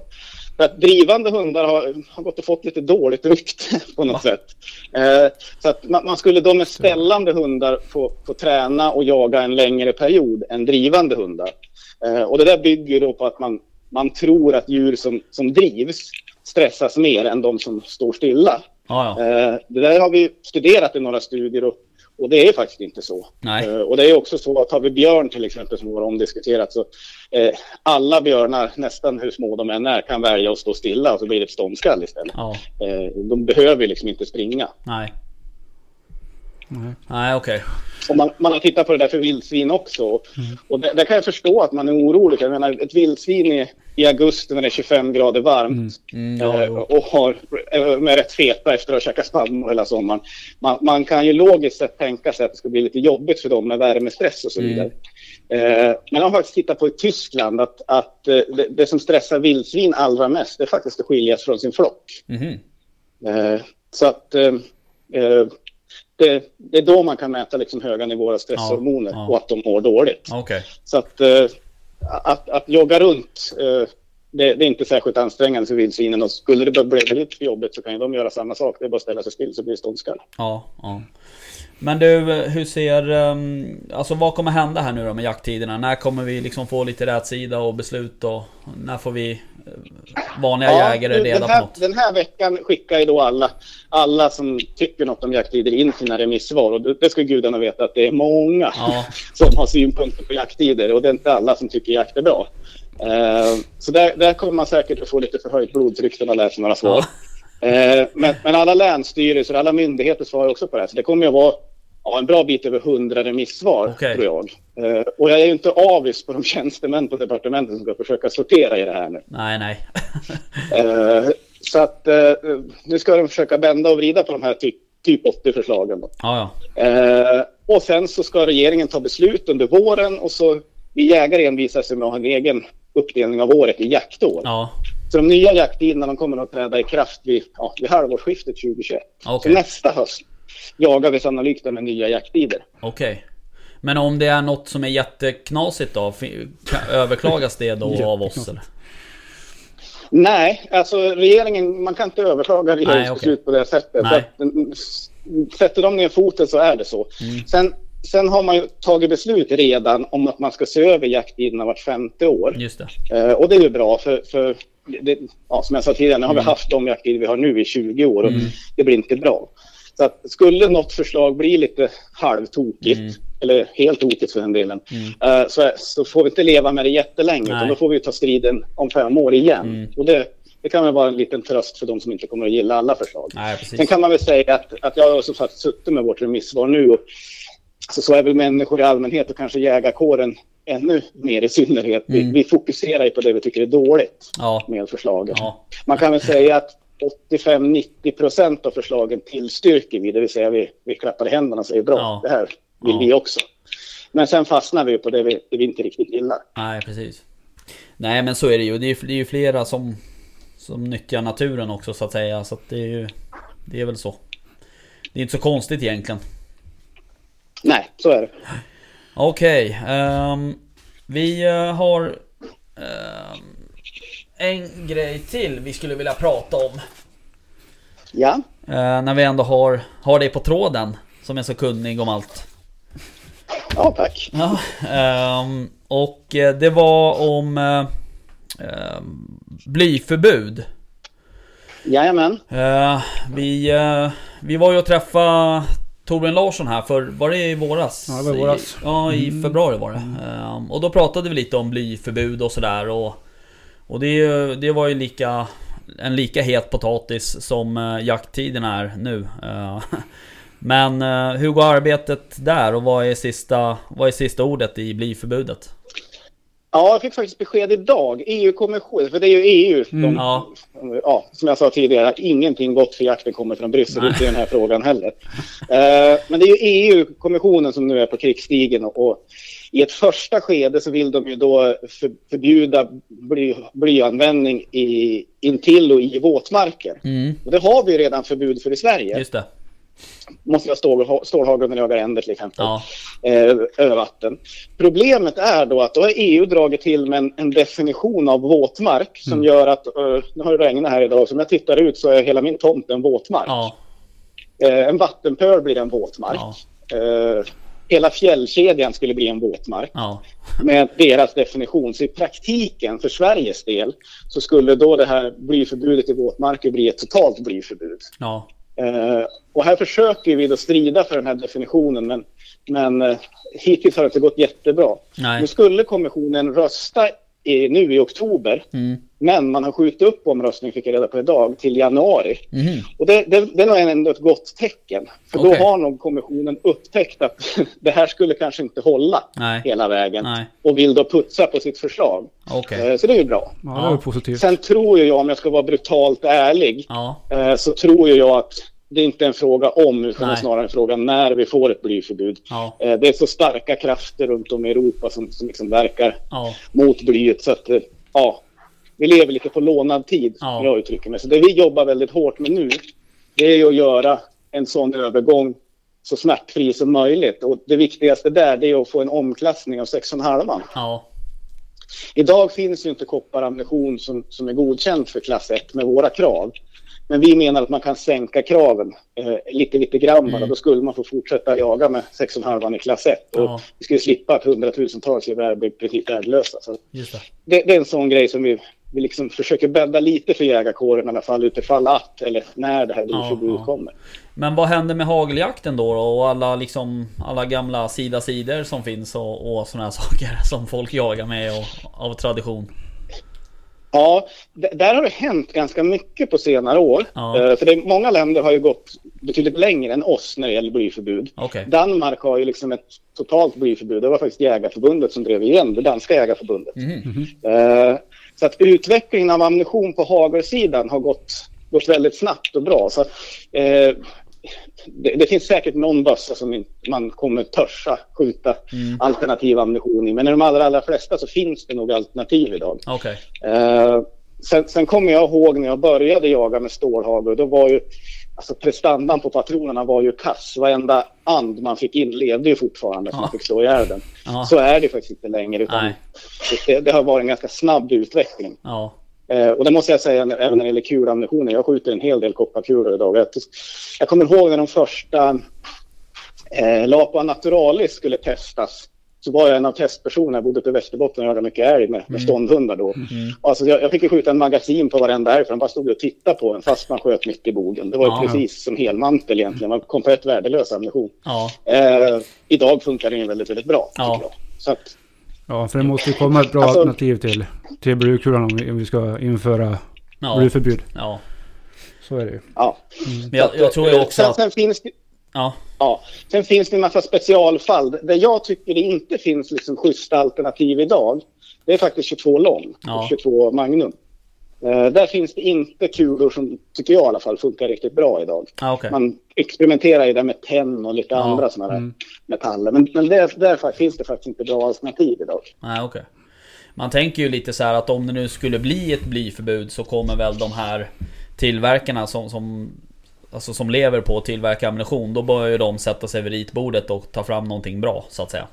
För att drivande hundar har, har gått och fått lite dåligt rykte på något sätt. Eh, så att man, man skulle då med ställande hundar få, få träna och jaga en längre period än drivande hundar. Eh, och det där bygger då på att man, man tror att djur som, som drivs stressas mer än de som står stilla. Ja, ja. Eh, Det där har vi studerat i några studier och, och det är faktiskt inte så. Eh, Och det är också så att har vi björn till exempel som var omdiskuterat så eh, alla björnar, nästan hur små de än är, kan välja att stå stilla och så blir det ett ståndskall istället. Ja, Eh, de behöver liksom inte springa. nej. Nej. Nej, okej. Och man, man har tittat på det där för vildsvin också. Och där, där kan jag förstå att man är orolig. Jag menar, ett vildsvin i, i augusti när det är 25 grader varmt Mm, ja, eh, jo. och har, eh, med rätt feta efter att ha käkat spannmål hela sommaren. Man, man kan ju logiskt sett tänka sig att det ska bli lite jobbigt för dem med värmestress och så Mm. vidare. Eh, men jag har faktiskt tittat på i Tyskland att, att eh, det, det som stressar vildsvin allra mest det är faktiskt att skiljas från sin flock. Mhm. Eh, så att eh, eh, det, det är då man kan mäta liksom höga nivåer av stresshormoner Ja, ja. och att de mår dåligt. Okej. Så att, eh, att, att jogga runt, eh, det, det är inte särskilt ansträngande för vildsvinen. Och skulle det bli för jobbigt så kan ju de göra samma sak. Det är bara att ställa sig still så blir det ståndskall. Ja, ja. Men du, hur ser... Um, alltså vad kommer hända här nu då med jakttiderna? När kommer vi liksom få lite rätsida och beslut och när får vi uh, vanliga ja, jägare reda den här, på något? Den här veckan skickar ju då alla, alla som tycker något om jakttider in sina remissvar och det ska gudarna veta att det är många ja. som har synpunkter på jakttider och det är inte alla som tycker jakt är bra. Uh, så där, där kommer man säkert att få lite förhöjt blodtryck när man läser några svar. Ja. Eh, men, men, alla länsstyrelser, alla myndigheter svarar också på det här. Så det kommer att vara ja, en bra bit över hundra remissvar, okay. tror jag. Eh, och jag är ju inte avis på de tjänstemän på departementet som ska försöka sortera i det här nu. Nej, nej. eh, så att eh, nu ska de försöka bända och vrida på de här ty typ 80-förslagen. Ja, ja. Eh, och sen så ska regeringen ta beslut under våren och så vi jägare envisas med att ha en egen uppdelning av året i jaktår. Ja. Så de nya jakttiderna de kommer att träda i kraft vid, ja, vid halvårsskiftet 2021. Okay. Så nästa höst jagar vi sannolikt med nya jakttider. Okej. Okay. Men om det är något som är jätteknasigt då? Överklagas det då av oss eller? Nej, alltså regeringen, man kan inte överklaga regeringsbeslut okay. på det sättet. Nej. Att, sätter de ner foten så är det så. Mm. Sen sen har man ju tagit beslut redan om att man ska se över jakttiderna vart femte år. Just det. Eh, och det är ju bra för, för det, ja, som jag sa tidigare, nu har mm. vi haft de jakttider vi har nu i 20 år och mm. det blir inte bra. Så att skulle något förslag bli lite halvtokigt, mm. eller helt tokigt för den delen, mm. uh, så, så, får vi inte leva med det jättelänge, utan då får vi ta striden om fem år igen. Mm. Och det, det kan väl vara en liten tröst för de som inte kommer att gilla alla förslag. Nej, Sen kan man väl säga att, att jag har som sagt suttit med vårt remissvar nu och så, så är väl människor i allmänhet och kanske jägarkåren ännu mer i synnerhet. Vi, mm. vi fokuserar ju på det vi tycker är dåligt ja. med förslaget. Ja. Man kan väl säga att 85-90 procent av förslagen tillstyrker vi, det vill säga vi, vi klappar i händerna och säger bra, ja. det här vill vi också. Men sen fastnar vi på det vi, det vi inte riktigt gillar. Nej, precis. Nej, men så är det ju. Det är, det är ju flera som, som nyttjar naturen också så att säga. Så att det är ju... Det är väl så. Det är inte så konstigt egentligen. Nej, så är det. Okej. Okay, um, ehm, vi uh, har uh, en grej till vi skulle vilja prata om. Ja. Uh, när vi ändå har, har dig på tråden. Som är så kunnig om allt. Ja, tack. Ja, um, och eh, det var om uh, blyförbud. Jajamän. Uh, vi, uh, vi var ju och träffade Torbjörn Larsson här för, var det i våras? Ja det var i våras. I, ja i mm. februari var det. Mm. Um, och då pratade vi lite om blyförbud och sådär och, och det, det var ju lika en lika het potatis som uh, jakttiderna är nu. Uh, men uh, hur går arbetet där och vad är sista, vad är sista ordet i blyförbudet? Ja, jag fick faktiskt besked idag. EU-kommissionen, för det är ju EU. Mm. De, ja. ja. som jag sa tidigare, att ingenting gott för jakten kommer från Bryssel, inte i den här frågan heller. Uh, men det är ju EU-kommissionen som nu är på krigsstigen och, och, i ett första skede så vill de ju då för, förbjuda bly, blyanvändning i, intill och i våtmarker. Mm. Och det har vi redan förbud för i Sverige. Just det måste vara stål, stålhagel jag jagar änder till exempel. Ja. Eh, över vatten. Problemet är då att då har EU dragit till med en, en definition av våtmark som mm. gör att, uh, nu har det regnat här idag, så om jag tittar ut så är hela min tomt en våtmark. Ja. Eh, en vattenpöl blir en våtmark. Ja. Eh, hela fjällkedjan skulle bli en våtmark. Ja. med deras definition. Så i praktiken för Sveriges del så skulle då det här blyförbudet i våtmarker bli ett totalt blyförbud. Ja. Uh, och här försöker vi då strida för den här definitionen men, men uh, hittills har det inte gått jättebra. Nej. Nu skulle kommissionen rösta i, nu i oktober mm. Men man har skjutit upp omröstningen, fick jag reda på idag, till januari. Mm. Och det, det, det är nog ändå ett gott tecken. För okay. då har nog kommissionen upptäckt att det här skulle kanske inte hålla Nej. hela vägen Nej. och vill då putsa på sitt förslag. Okay. Uh, så det är ju bra. Ja, det är positivt. Sen tror jag, om jag ska vara brutalt ärlig, ja. så tror jag att det är inte en fråga om, utan Nej. snarare en fråga när vi får ett blyförbud. Ja. Eh, det är så starka krafter runt om i Europa som, som liksom verkar ja. mot blyet. Så att, eh, ja, vi lever lite på lånad tid, ja. jag uttrycker mig. Så det vi jobbar väldigt hårt med nu, det är att göra en sån övergång så smärtfri som möjligt. Och det viktigaste där, det är att få en omklassning av 6,5. Ja. Idag finns ju inte kopparammunition som, som är godkänd för klass 1 med våra krav. Men vi menar att man kan sänka kraven eh, lite, lite grann bara. Mm. Då skulle man få fortsätta jaga med 6,5 i klass 1. Och Ja. vi skulle slippa att hundratusentals gevär blir i princip värdelösa. Så Just det. det, det är en sån grej som vi, vi liksom försöker bädda lite för jägarkåren i alla fall utifall att eller när det här blyförbudet ja. kommer. Men vad händer med hageljakten då, då? Och alla liksom Alla gamla sida sidor som finns och, och såna här saker som folk jagar med och, av tradition. Ja, där har det hänt ganska mycket på senare år. Ja. Eh, för det, många länder har ju gått betydligt längre än oss när det gäller blyförbud. Okej. Danmark har ju liksom ett totalt blyförbud. Det var faktiskt Jägarförbundet som drev igen det danska jägarförbundet. Mhm. Eh, så att utvecklingen av ammunition på hagelsidan har gått, gått väldigt snabbt och bra. Så, eh, det, det finns säkert någon bössa som man kommer törsa skjuta Mm. alternativ ammunition i. Men i de allra, allra flesta så finns det nog alternativ idag. Okej. Eh, sen, sen kommer jag ihåg när jag började jaga med stålhagel. Då var ju alltså prestandan på patronerna var ju kass. Varenda and man fick in levde ju fortfarande Ja. man fick slå ihjäl den. Ja. Så är det faktiskt inte längre. Utan det, det har varit en ganska snabb utveckling. Ja. Eh, och det måste jag säga även när det gäller kulammunition. Jag skjuter en hel del kopparkulor idag. Jag, jag kommer ihåg när de första eh, Lapa Naturalis skulle testas. Så var jag en av testpersonerna. Jag bodde uppe i Västerbotten och jagade mycket älg med, med ståndhundar då. Mm. Alltså jag, jag fick ju skjuta en magasin på varenda älg för de bara stod och tittade på en fast man sköt mitt i bogen. Det var ju Ja. precis som helmantel egentligen. Man kom på ett värdelös ammunition. Ja. Eh, idag funkar det ju väldigt, väldigt bra. Ja. Så att, Ja, för det måste ju komma ett bra Alltså- alternativ till, till blykulan om vi, om vi ska införa Ja. blyförbud. Ja. Så är det ju. ja. Men jag, jag tror ju också sen, att... sen finns det Ja. Ja, sen finns det en massa specialfall. Där jag tycker det inte finns liksom schyssta alternativ idag, det är faktiskt 22 lång Ja. och 22 Magnum. Eh, där finns det inte kulor som, tycker jag i alla fall, funkar riktigt bra idag. Ja, okej. Man experimenterar ju där med tenn och lite Ja. andra sådana Mm. metaller. Men, men där, där finns det faktiskt inte bra alternativ idag. Nej, okej. Man tänker ju lite så här att om det nu skulle bli ett blyförbud så kommer väl de här tillverkarna som, som Alltså som lever på att tillverka ammunition, då börjar ju de sätta sig vid ritbordet och ta fram någonting bra, så att säga.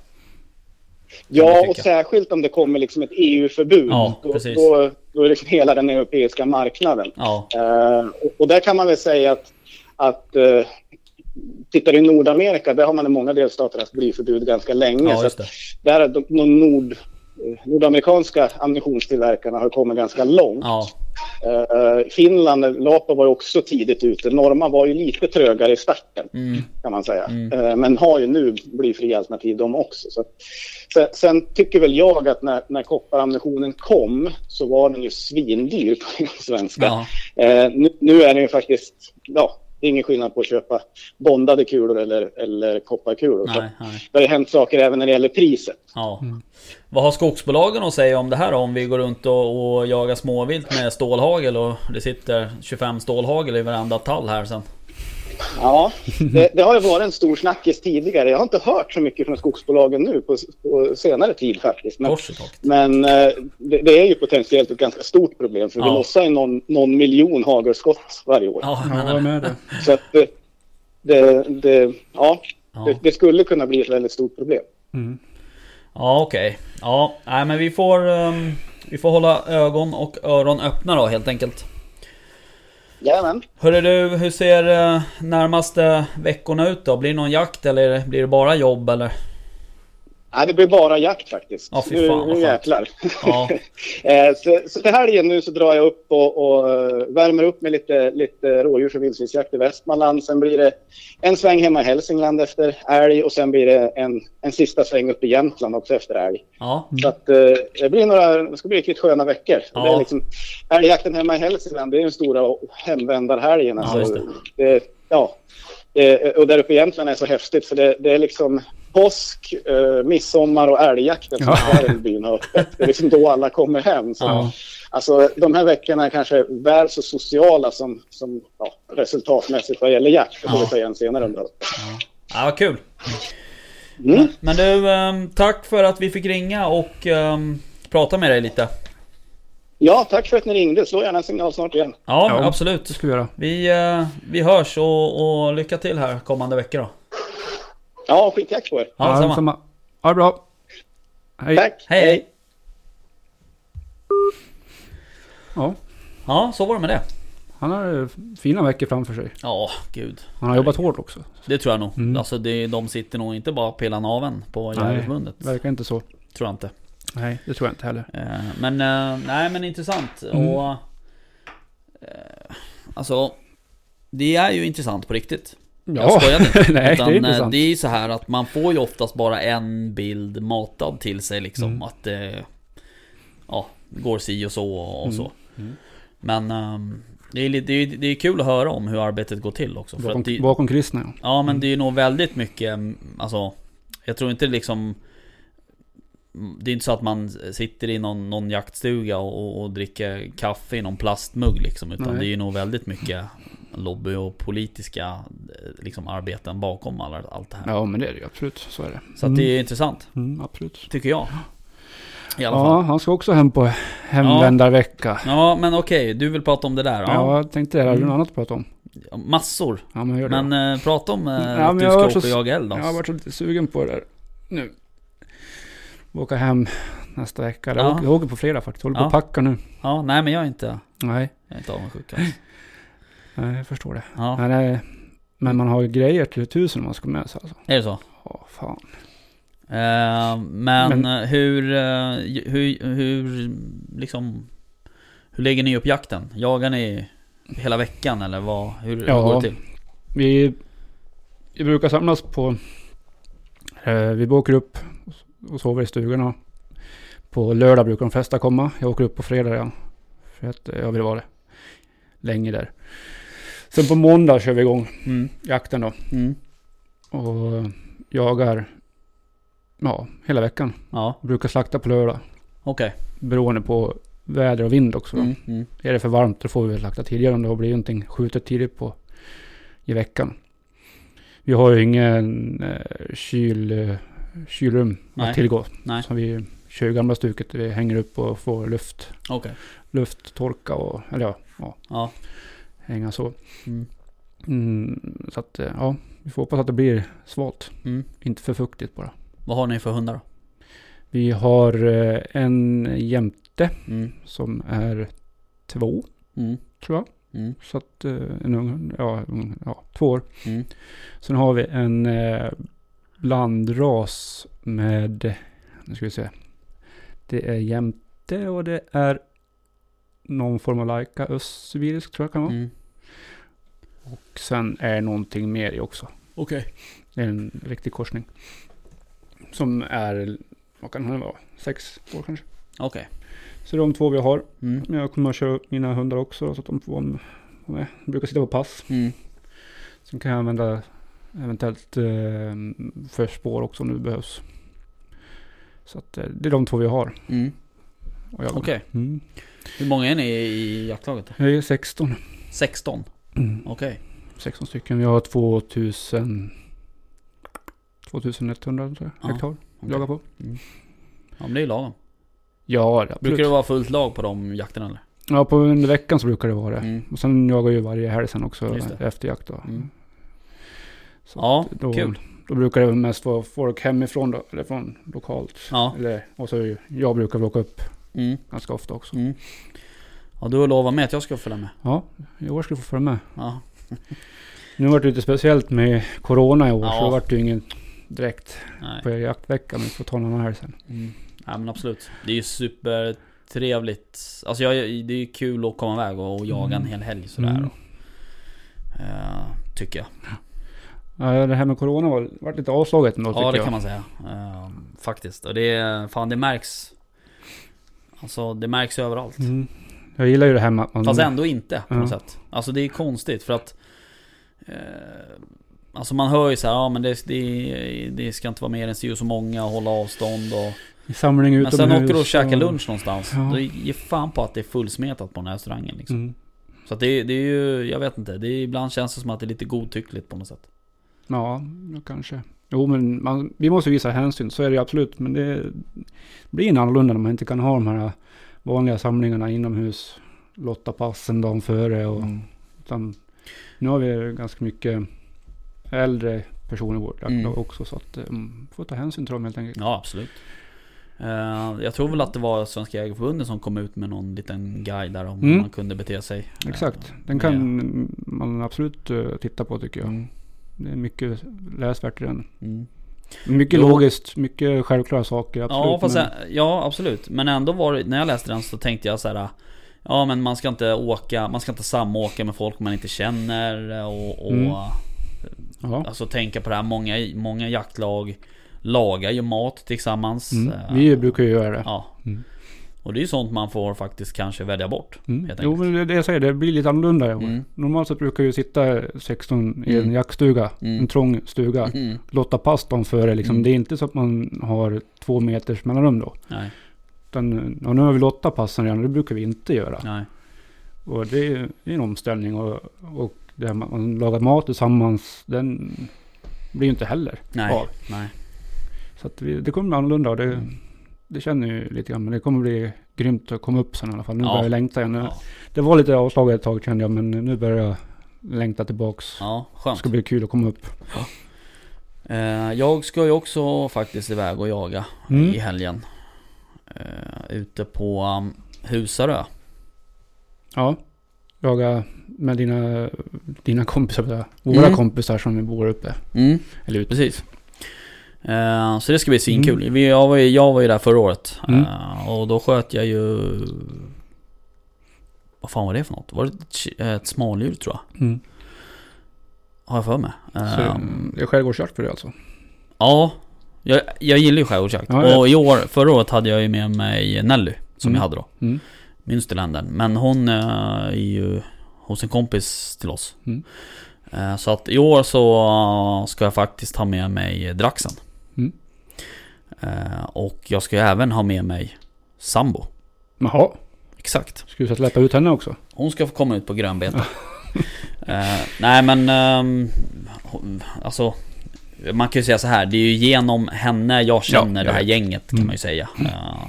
Ja, och särskilt om det kommer liksom ett EU-förbud. Ja, då, då, då är liksom hela den europeiska marknaden. Ja, Eh, och, och där kan man väl säga att, att uh, tittar du i Nordamerika, där har man i många delstater haft blyförbud ganska länge. ja så där är de, de nord, eh, nordamerikanska ammunitionstillverkarna har kommit ganska långt. Ja, Eh, Finland, Lapa var ju också tidigt ute. Norma var ju lite trögare i starten mm, kan man säga. Mm. Eh, Men har ju nu blyfria alternativ de också. Så. Sen, tycker väl jag att när, när kopparammunitionen kom så var den ju svindyr på svenska. ja, Eh, nu, nu är den ju faktiskt, ja, det är ingen skillnad på att köpa bondade kulor eller, eller kopparkulor. Så nej, nej. det har hänt saker även när det gäller priset. Ja. Vad har skogsbolagen att säga om det här då? Om vi går runt och, och jagar småvilt med stålhagel och det sitter 25 stålhagel i varenda tall här sen. Ja, det, det har ju varit en stor snackis tidigare. Jag har inte hört så mycket från skogsbolagen nu på, på senare tid faktiskt. Men, men eh, det, det är ju potentiellt ett ganska stort problem för vi Ja. lossar ju någon, någon miljon hagelskott varje år. Ja, jag med det? Så att det, det, det, ja, Ja. det, det skulle kunna bli ett väldigt stort problem. Mm. Ja okej. Ja, nej men vi får... ehm, vi får hålla ögon och öron öppna då helt enkelt. Jajamän. Hörru du, hur ser eh, närmaste veckorna ut då? Blir det någon jakt eller blir det bara jobb eller? Nej, det blir bara jakt faktiskt. Ja, fy nu, fan, nu jäklar. Ja, Eh, så, så det här igen nu så drar jag upp och, och eh, värmer upp med lite, lite rådjurs och vildsvinsjakt i Västmanland. Sen blir det en sväng hemma i Hälsingland efter älg och sen blir det en, en sista sväng upp i Jämtland också efter älg. ja, Så att, eh, det blir några, det ska bli riktigt sköna veckor. Ja. Det är liksom, älgjakten hemma i Hälsingland, det är den stora hemvändarhelgen. Ja, Alltså, just det. det, ja, och där uppe i Jämtland är så häftigt för det, det är liksom påsk, eh, midsommar och älgjakten som Ja. är i byn har öppet. Det är liksom då alla kommer hem. Så, Ja. Alltså, de här veckorna är kanske väl så sociala som, som ja, resultatmässigt vad gäller jakt. Det får Ja. vi ta igen senare under året. ja vad kul. Mm. Men du, ehm, tack för att vi fick ringa och ehm, prata med dig lite. Ja, tack för att ni ringde. Slå gärna en signal snart igen. Ja, Ja. absolut. Det ska vi göra. Vi, eh, vi hörs och, och lycka till här kommande veckor då. Ja, skitjakt på er. Ja, detsamma. detsamma. Ha det bra. Hej. Tack. Hej, hej. Ja. Ja, så var det med det. Han har eh, fina veckor framför sig. Ja, gud. Han har jobbat hårt också. Det tror jag nog. Mm. Alltså det, de sitter nog inte bara och pillar naveln på Nej. Jägareförbundet. Verkar inte så. Tror jag inte. Nej, det tror jag inte heller. Eh, Men, eh, nej men intressant. Mm. Och... eh, Alltså... Det är ju intressant på riktigt. Jag skojar inte. Nej, Utan, det är eh, det är ju så här att man får ju oftast bara en bild matad till sig liksom. Mm. Att det... Ja, går si och så och Mm. så. Mm. Men... ehm, det är, det, är, det är kul att höra om hur arbetet går till också. Bakom, det, bakom kristna ja. Ja men Mm. det är nog väldigt mycket, mm, alltså Jag tror inte liksom Det är inte så att man sitter i någon, någon jaktstuga och, och, och dricker kaffe i någon plastmugg liksom Utan Nej. det är ju nog väldigt mycket lobby och politiska eh, liksom arbeten bakom alla, allt det här Ja men det är det ju absolut. Så är det. Så att det är intressant, Mm, absolut. tycker jag I alla Ja, fall han ska också hem på hemvändarvecka. Ja men okej, du vill prata om det där? Ja, Ja, jag tänkte det. Har du Mm. något annat att prata om? Massor Ja men gör det. Men eh, prata om eh, Ja, att du ska åka och jaga eld. Jag har varit så lite sugen på det där nu. Åka hem nästa vecka. Ja. Jag, åker, på fredag faktiskt. Håller på Ja. att packa nu. Ja, nej men jag är inte, Nej, jag är inte avundsjuk alls. Nej jag förstår det. Ja, Men, det- men man har ju grejer till tusen om man ska med sig alltså. är det så? Ja, fan. Eh, men, Men- hur, eh, hur, hur, liksom, hur lägger ni upp jakten? Jagar ni hela veckan eller vad, hur, Ja. hur går det till? Vi, vi brukar samlas på... Eh, vi åker upp och sover i stugorna. På lördag brukar de flesta komma. Jag åker upp på fredag ja. För att eh, jag vill vara länge där. Sen på måndag kör vi igång Mm. jakten då. Mm. Och jagar ja, hela veckan. Ja, Brukar slakta på lördag. okej. Beroende på väder och vind också. Mm. Mm. Är det för varmt då får vi slakta tidigare om det blivit någonting skjutet tidigt på i veckan. Vi har ju ingen eh, kyl, eh, kylrum Nej. att tillgå. Nej. Så vi kör gamla stuket. Vi hänger upp och får luft, Okej. lufttorka och eller ja, ja Ja. Hänga så. Mm. Mm, så att eh, ja, vi får hoppas att det blir svalt. Mm. Inte för fuktigt bara. Vad har ni för hundar då? Vi har eh, en jämte Mm. som är två Mm. tror jag. Mm. Så att eh, en ung, ja, ung, ja, två år. Mm. Sen har vi en blandras med, nu ska vi se. Det är jämte och det är någon form av lajka östsibirisk tror jag kan vara. Mm. Och sen är någonting mer i också. Okej. Det är en riktig korsning. Som är, vad kan den vara? Sex år kanske. Okej. Så det är de två vi har. Mm. Jag kommer att köra upp mina hundar också så att de får vara med. Jag brukar sitta på pass. Mm. Sen kan jag använda eventuellt eh, för spår också om det behövs. Så att eh, det är de två vi har. Mm. Okej. mm. Hur många är ni i jaktlaget? Jag är 16. 16? Mm. Okej. 16 stycken. Vi har 2000 2100 tror jag, hektar okej. jagar på. Ja men det är lagom. Ja, absolut. Brukar det vara fullt lag på de jakterna eller? Ja, på under veckan så brukar det vara det. Mm. Och sen jagar jag ju varje helg sen också efter jakt då. Mm. Så Ja, då, kul. Då brukar det mest vara folk hemifrån då, eller från lokalt. Ja. Eller, och så ju- jag brukar väl åka upp Mm. ganska ofta också. Ja du har lovat mig att jag ska följa med. Ja, i år ska du få följa med. Ja. Nu var det lite speciellt med Corona i år Ja. så det vart ju ingen direkt Nej. på jaktvecka. Men vi får ta en annan helg sen. Mm. Ja men absolut. Det är ju supertrevligt. Alltså jag, det är ju kul att komma iväg och, och jaga en Mm. hel helg sådär. Mm. Eh, tycker jag. Ja, det här med Corona var, vart lite avslaget ändå Ja det jag. kan man säga. Eh, faktiskt. Och det, fan det märks. Alltså det märks överallt. Mm. Jag gillar ju det här med att man... Fast ändå inte på något sätt. Alltså det är konstigt för att eh, Alltså man hör ju så här, ja men det, det, det ska inte vara mer än och så många och hålla avstånd och samling Men utomhus. sen åker du och käkar lunch någonstans. Ja. Då ge fan på att det är fullsmetat på den här restaurangen liksom. Mm. Så att det, det är ju, jag vet inte. Det är, ibland känns det som att det är lite godtyckligt på något sätt. Ja, kanske. Jo, men man, vi måste visa hänsyn. Så är det absolut. Men det blir en annorlunda när man inte kan ha de här vanliga samlingarna inomhus. Lotta passen dagen före. Och, Mm. utan, nu har vi ganska mycket äldre personer i vårt Mm. också. Så att um, får ta hänsyn till dem helt enkelt. Ja absolut. Eh, jag tror väl att det var Svenska Jägareförbundet som kom ut med någon liten guide där om hur Mm. man kunde bete sig. Exakt. Den med- kan man absolut eh, titta på tycker jag. Mm. Det är mycket läsvärt i den. Mm. Mycket Jo. logiskt, mycket självklara saker. Absolut. Ja, fast men, jag, ja absolut. Men ändå var det, när jag läste den så tänkte jag så här. Ja men man ska inte åka, man ska inte samåka med folk man inte känner och, och Mm. ja. Alltså tänka på det här, många, många jaktlag lagar ju mat tillsammans. Mm. Eh, Vi brukar ju göra det. Ja. Mm. Och det är ju sånt man får faktiskt kanske välja bort. Mm. Jo men det det jag säger, det blir lite annorlunda i år. Mm. Normalt sett brukar ju sitta 16 i en Mm. jaktstuga. Mm. En trång stuga. Mm. Lotta pass dem före liksom. Mm. Det är inte så att man har två meters mellanrum då. Nej, Utan, ja, nu har vi lotta passen redan och det brukar vi inte göra. nej. Och det är, en omställning och, och det här man lagar mat tillsammans, den blir ju inte heller Nej, av. nej. Så att vi, det kommer bli annorlunda och det, Mm. Det känner ju lite grann. Men det kommer bli grymt att komma upp sen i alla fall. Nu Ja. börjar jag längta igen. Ja, Det var lite avslaget ett tag kände jag, men nu börjar jag längta tillbaks. ja Det skönt. ska bli kul att komma upp. Eh, jag ska ju också faktiskt iväg och jaga Mm. i helgen. Eh, ute på um, Husarö. Ja, jaga med dina, dina kompisar, våra Mm. kompisar som bor uppe. Mm, Eller ute. precis. Eh, så det ska bli svinkul. Mm. Jag, var ju, jag var ju där förra året. Mm. Eh, och då sköt jag ju... Vad fan var det för något? Var det ett, ett smaldjur tror jag? Mm. Har jag för mig. Så Ehm, det är skärgårdsjakt för det alltså? Ja, jag, jag gillar ju skärgårdsjakt. Ja, och i år, förra året hade jag ju med mig Nelly, som Mm. jag hade då. Mm. Münsterländer. Men hon eh, är ju hos en kompis till oss. Mm. Eh, så att i år så ska jag faktiskt ha med mig Draxen. Eh, och jag ska ju även ha med mig Sambo. Jaha, Exakt. ska du släppa ut henne också? Hon ska få komma ut på grönbete. eh, nej men... hon- alltså... Man kan ju säga så här, det är ju genom henne jag känner Ja, det här gänget kan Mm. man ju säga. Eh,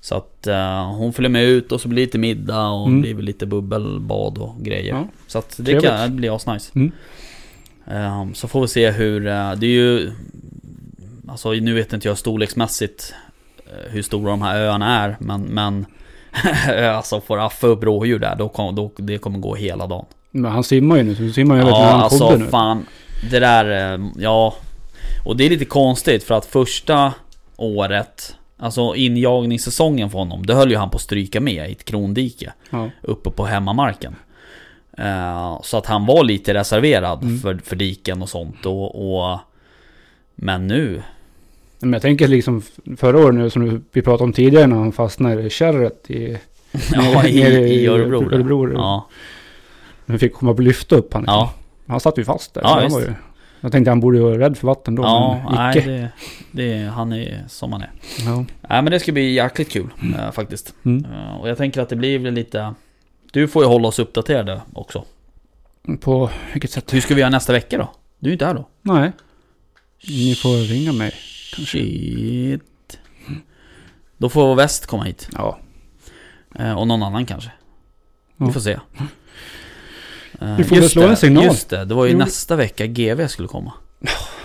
så att eh, hon följer med ut och så blir det lite middag och Mm. blir lite bubbelbad och grejer. Ja. Så att det Trevligt. kan det blir asnice. Mm. Ehm, så får vi se hur, det är ju... Alltså nu vet inte jag storleksmässigt eh, hur stora de här öarna är men, men alltså får Affe upp rådjur där då, kom, då det kommer gå hela dagen. Men han simmar ju nu, så simmar ju över till Ja han alltså nu. fan Det där, eh, ja Och det är lite konstigt för att första året Alltså injagningssäsongen för honom Det höll ju han på att stryka med i ett krondike Ja. Uppe på hemmamarken Eh, Så att han var lite reserverad Mm. för, för diken och sånt och, och Men nu Men jag tänker liksom förra året nu som vi pratade om tidigare när han fastnade i kärret i, Ja i, i Örebro, där. Örebro Ja, Nu fick komma och lyfta upp han. ja, Han satt ju fast där. Ja, var ju, jag tänkte han borde ju vara rädd för vatten då, ja men nej, icke. det, det, han är som han är Ja. Nej men det ska bli jäkligt kul eh, faktiskt Mm. Eh, Och jag tänker att det blir väl lite Du får ju hålla oss uppdaterade också På vilket sätt? Hur ska vi göra nästa vecka då? Du är inte här då? Nej, ni får ringa mig. Shit Då får väst komma hit Ja. Eh, Och någon annan kanske Vi får se Eh, Vi får väl slå det, en signal. Just det, det var ju Jo. nästa vecka GV skulle komma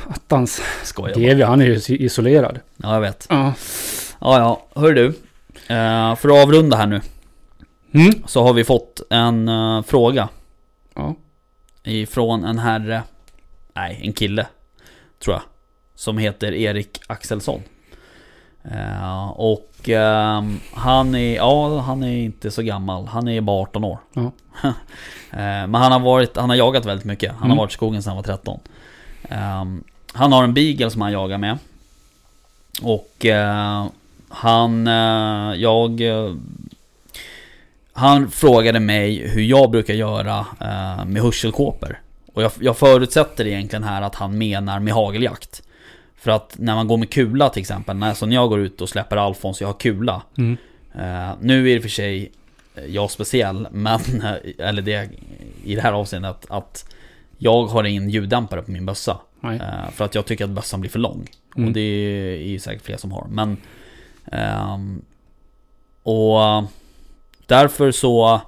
Attans. Skojar. GV, han är ju is- isolerad. Ja jag vet Ja. Ja ja, hör du eh, För att avrunda här nu Mm. Så har vi fått en eh, fråga Ja. Ifrån en herre Nej, en kille Tror jag Som heter Erik Axelsson. Eh, Och ehm, han är, ja han är inte så gammal. Han är bara 18 år. Ja. Eh, Men han har varit, han har jagat väldigt mycket. Han Mm. har varit i skogen sedan han var 13 Ehm, Han har en beagle som han jagar med. Och eh, han, jag Han frågade mig hur jag brukar göra med hörselkåpor. Och jag, jag förutsätter egentligen här att han menar med hageljakt För att när man går med kula till exempel, när, så när jag går ut och släpper Alfons jag har kula Mm. Eh, nu är det för sig eh, jag speciell, men eh, eller det i det här avseendet att jag har ingen ljuddämpare på min bössa. Eh, för att jag tycker att bössan blir för lång. Mm. Och det är ju säkert fler som har. Men ehm, Och Därför så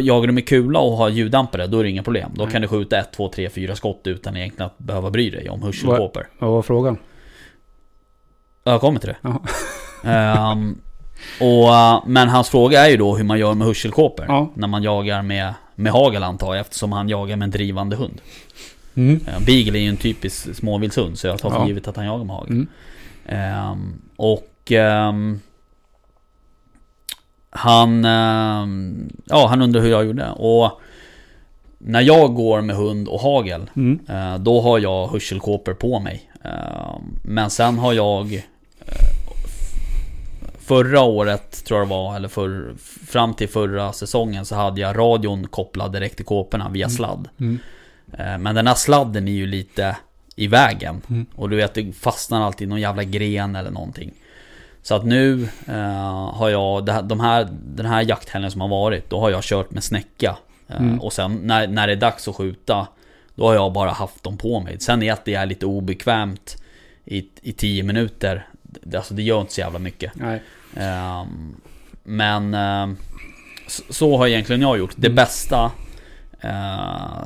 Jagar du med kula och har ljuddämpare, då är det inga problem. Då kan du skjuta ett, två, tre, fyra skott utan egentligen att behöva bry dig om hörselkåpor. Vad var frågan? Jag kommer till det. Ehm, och, eh, men hans fråga är ju då hur man gör med hörselkåpor. Ja. När man jagar med, med hagel antar jag, eftersom han jagar med en drivande hund. Mm. Eh, Beagle är ju en typisk småviltshund, så jag tar för Ja. givet att han jagar med hagel. Mm. Ehm, och... ehm, han... ehm, ja, han undrar hur jag gjorde. Och... När jag går med hund och hagel, Mm. eh, då har jag hörselkåpor på mig. Ehm, men sen har jag... eh, Förra året tror jag det var, eller för, fram till förra säsongen så hade jag radion kopplad direkt till kåporna via sladd. Mm. Eh, Men den här sladden är ju lite i vägen. Mm. Och du vet, det fastnar alltid någon jävla gren eller någonting. Så att nu eh, har jag, det här, de här, den här jakthelgen som har varit, då har jag kört med snäcka. Eh, Mm. Och sen när, när det är dags att skjuta, då har jag bara haft dem på mig. Sen är att det är lite obekvämt i, i 10 minuter. Det, alltså det gör inte så jävla mycket. Nej. Ehm, men ehm, så, så har egentligen jag gjort. Det Mm. bästa eh,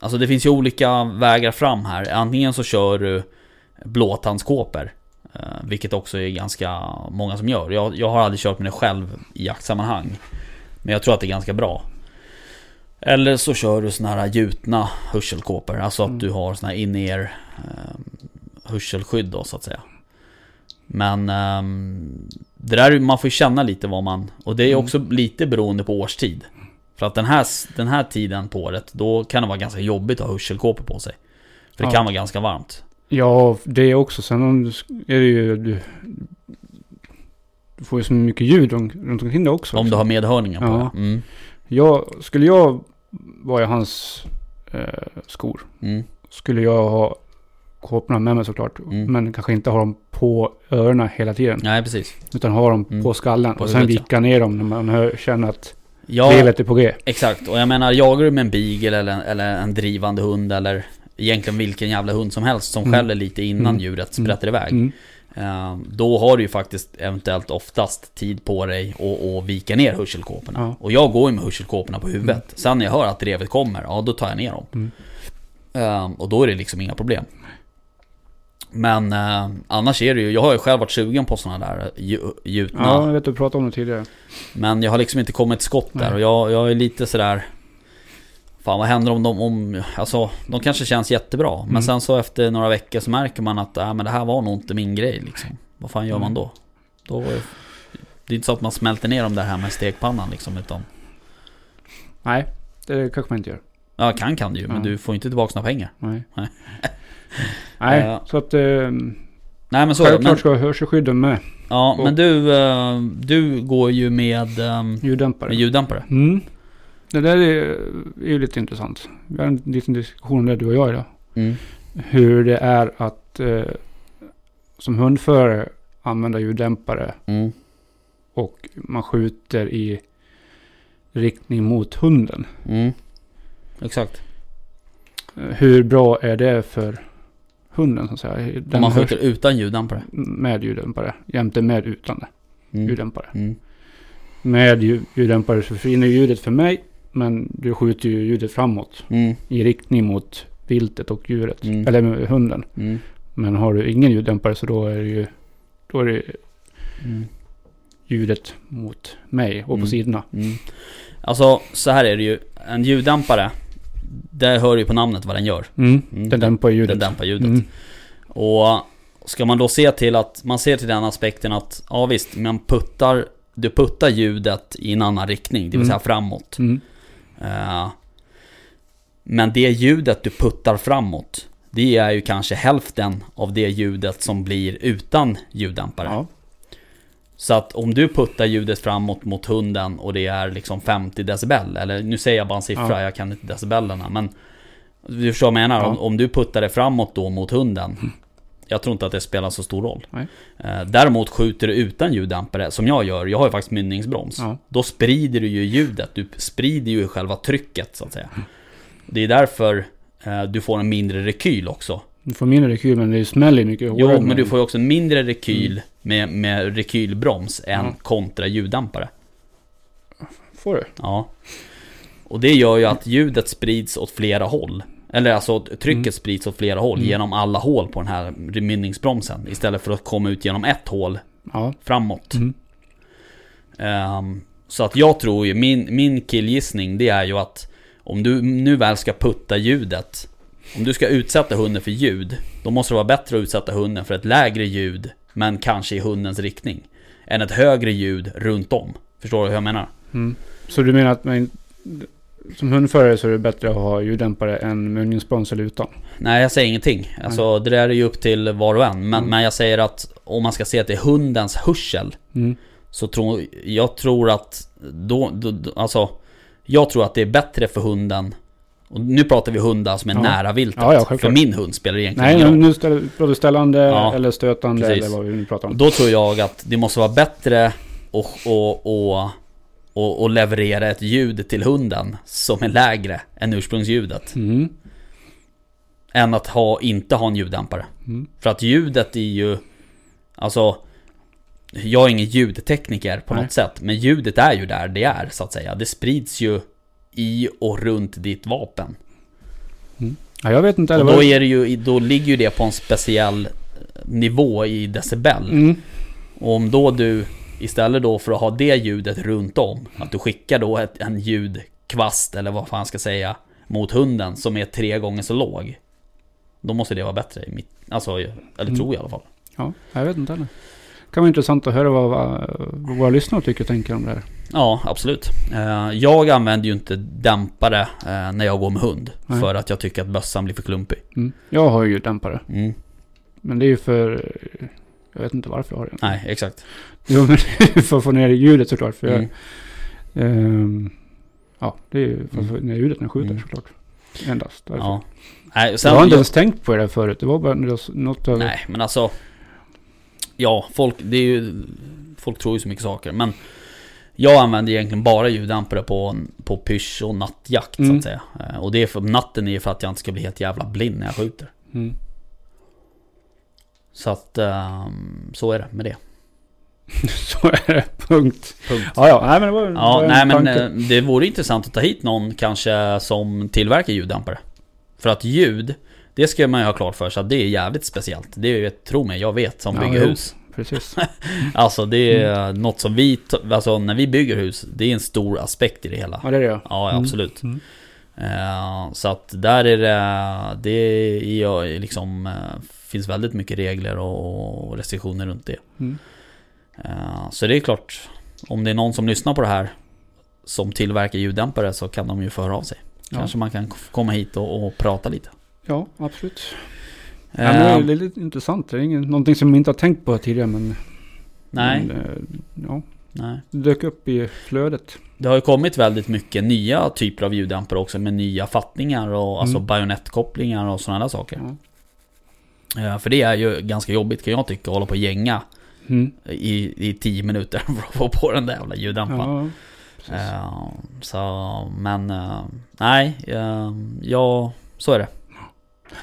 Alltså det finns ju olika vägar fram här. Antingen så kör du blåtandskåpor. Eh, vilket också är ganska många som gör. Jag, jag har aldrig kört med det själv i jaktsammanhang. Men jag tror att det är ganska bra. Eller så kör du såna här gjutna hörselkåpor. Alltså att Mm. du har såna här in-ear eh, hörselskydd då så att säga. Men ehm, det där, man får ju känna lite vad man... Och det är Mm. också lite beroende på årstid. För att den här, den här tiden på året, då kan det vara ganska jobbigt att ha hörselkåpor på sig. För det Ja. kan vara ganska varmt. Ja, det är också. Sen är det ju... Du, du får ju så mycket ljud runt omkring det också. Om du har medhörningar på Ja. det. Mm. Jag, skulle jag vara i hans eh, skor. Mm. Skulle jag ha kåporna med mig såklart. Mm. Men kanske inte ha dem på öronen hela tiden. Nej, precis. Utan ha dem Mm. på skallen. På och sen vika ner dem när man hör, känner att Ja, drevet är på G. exakt. Och jag menar, jagar du med en beagle eller, eller en drivande hund eller egentligen vilken jävla hund som helst som Mm. skäller lite innan Mm. djuret Mm. sprätter iväg. Mm. Eh, Då har du ju faktiskt eventuellt oftast tid på dig att, att vika ner hörselkåporna. Ja. Och jag går ju med hörselkåporna på huvudet. Sen när jag hör att drevet kommer, ja då tar jag ner dem. Mm. Eh, Och då är det liksom inga problem. Men eh, annars är det ju, jag har ju själv varit sugen på sådana där gju- gjutna. Ja, jag vet du pratade om det tidigare. Men jag har liksom inte kommit skott där Nej. och jag, jag är lite sådär Fan vad händer om de, om, alltså de kanske känns jättebra Men Mm. sen så efter några veckor så märker man att äh, men det här var nog inte min grej liksom Vad fan gör Mm. man då? då är, det är inte så att man smälter ner dem där här med stekpannan liksom utan Nej, det kanske man inte gör. Ja kan kan du ju men Ja. du får inte tillbaka några pengar Nej. Nej. Så att... Eh, Nej men så är det, självklart men, ska hörselskydden med Ja och- men du, eh, du går ju med, med ljuddämpare. ljuddämpare Mm. Det där är, är ju lite intressant. Vi har en liten diskussion om det du och jag idag. mm. Hur det är att eh, som hundförare använda ljuddämpare Mm. och man skjuter i riktning mot hunden. Mm. Exakt Eh, Hur bra är det för hunden så att säga? Om Den man hörs skjuter utan ljuddämpare med ljuddämpare. Jämte med utan det. mm. ljuddämpare. Mm. Med ljud- ljuddämpare så försvinner ljudet för mig. Men du skjuter ju ljudet framåt. Mm. I riktning mot viltet och djuret. Mm. Eller med hunden. Mm. Men har du ingen ljuddämpare så då är det ju då är det Mm. ljudet mot mig och på Mm. sidorna. Mm. Alltså så här är det ju. En ljuddämpare. Där hör ju på namnet vad den gör. Mm. Mm. Den dämpar Den ljudet. dämpar ljudet. Mm. Och ska man då se till att man ser till den aspekten att ja visst, man puttar du puttar ljudet i en annan riktning, det vill Mm. säga framåt. Mm. Eh, men det ljudet du puttar framåt, det är ju kanske hälften av det ljudet som blir utan ljuddämpare. Ja. Så att om du puttar ljudet framåt mot hunden och det är liksom 50 decibel, eller nu säger jag bara en siffra, Ja. jag kan inte decibellerna, men du förstår vad jag menar? Ja. Om, om du puttar det framåt då mot hunden, jag tror inte att det spelar så stor roll. Nej. Eh, däremot skjuter du utan ljuddämpare, som jag gör, jag har ju faktiskt mynningsbroms. Ja. Då sprider du ju ljudet, du sprider ju själva trycket så att säga. Det är därför eh, du får en mindre rekyl också. Du får mindre rekyl men det smäller mycket hårdare. Jo, men du får ju också en mindre rekyl med, med rekylbroms än Mm. Ja. kontra ljuddämpare. Får du? Ja. Och det gör ju att ljudet sprids åt flera håll. Eller alltså trycket Mm. sprids åt flera håll Mm. genom alla hål på den här mynningsbromsen. Istället för att komma ut genom ett hål Ja. framåt. Mm. Ehm, så att jag tror ju, min, min killgissning det är ju att om du nu väl ska putta ljudet, om du ska utsätta hunden för ljud, då måste det vara bättre att utsätta hunden för ett lägre ljud, men kanske i hundens riktning, än ett högre ljud runt om. Förstår du hur jag menar? Mm. Så du menar att man, som hundförare så är det bättre att ha ljuddämpare än mungingsbromsar utan? Nej, jag säger ingenting. Alltså, det där är ju upp till var och en. Men, Mm. men jag säger att om man ska se till hundens hörsel, Mm. så tror jag tror att då, då, alltså, jag tror att det är bättre för hunden och nu pratar vi hundar som är Ja. nära viltet. Ja, ja, för min hund spelar det egentligen Nej, ingen roll. men nu pratar du ställande eller stötande precis. eller vad vi nu pratar om. Då tror jag att det måste vara bättre att och, och, och, och leverera ett ljud till hunden som är lägre än ursprungsljudet. Mm. Än att ha, inte ha en ljuddämpare. Mm. För att ljudet är ju... Alltså... Jag är ingen ljudtekniker på Nej. något sätt. Men ljudet är ju där det är så att säga. Det sprids ju i och runt ditt vapen. Ja, jag vet inte. Och då, är det ju, då ligger ju det på en speciell nivå i decibel. Mm. Och om då du istället då för att ha det ljudet runt om, att du skickar då ett, en ljudkvast eller vad fan ska säga mot hunden som är tre gånger så låg. Då måste det vara bättre i mitt, alltså, eller Mm. tror jag i alla fall. Ja, jag vet inte heller. Det kan vara intressant att höra vad, vad, vad våra lyssnare tycker och tänker om det här. Ja, absolut. Eh, Jag använder ju inte dämpare eh, när jag går med hund. Nej. För att jag tycker att bössan blir för klumpig. Mm. Jag har ju dämpare. Mm. Men det är ju för... Jag vet inte varför jag har det. Nej, exakt. Jo, men för att få ner ljudet såklart. För Mm. jag, ehm, ja, det är ju för att få Mm. ner ljudet när jag skjuter Mm. såklart. Endast därför. Ja. Nej, jag sen, har inte ens tänkt på det där förut. Det var bara något av... Nej, men alltså... Ja, folk, det är ju... Folk tror ju så mycket saker, men... Jag använder egentligen bara ljuddämpare på, på pysch och nattjakt så Mm. att säga. Eh, Och det är för, natten är ju för att jag inte ska bli helt jävla blind när jag skjuter. Mm. Så att... ehm, så är det med det. Så är det. Punkt. Punkt. Ja, ja. Nej, men det var, Ja, var nej men tanke. eh, det vore intressant att ta hit någon kanske som tillverkar ljuddämpare. För att ljud, det ska man ju ha klart för sig att det är jävligt speciellt. Det är ju, tro mig, jag vet som Ja, bygger jo. hus. Precis. Alltså det är något som vi, alltså när vi bygger hus, det är en stor aspekt i det hela. Ja, det är det ja. Ja, Mm. absolut. Mm. Eh, så att där är det, det är liksom, eh, finns väldigt mycket regler och och restriktioner runt det. Mm. Eh, Så det är klart, om det är någon som lyssnar på det här som tillverkar ljuddämpare så kan de ju föra av sig. Ja. Kanske man kan komma hit och, och prata lite. Ja, absolut. Ja, men det är lite intressant. Det är ingen, någonting som jag inte har tänkt på tidigare. Men, nej, men eh, ja, nej. det dök upp i flödet. Det har ju kommit väldigt mycket nya typer av ljuddämpare också med nya fattningar och alltså Mm. bajonettkopplingar och sådana där saker. Ja. För det är ju ganska jobbigt kan jag tycka att hålla på och gänga Mm. i, i 10 minuter för att få på den där jävla ljuddämparen. Ja. Eh, så, men eh, nej, eh, ja, så är det.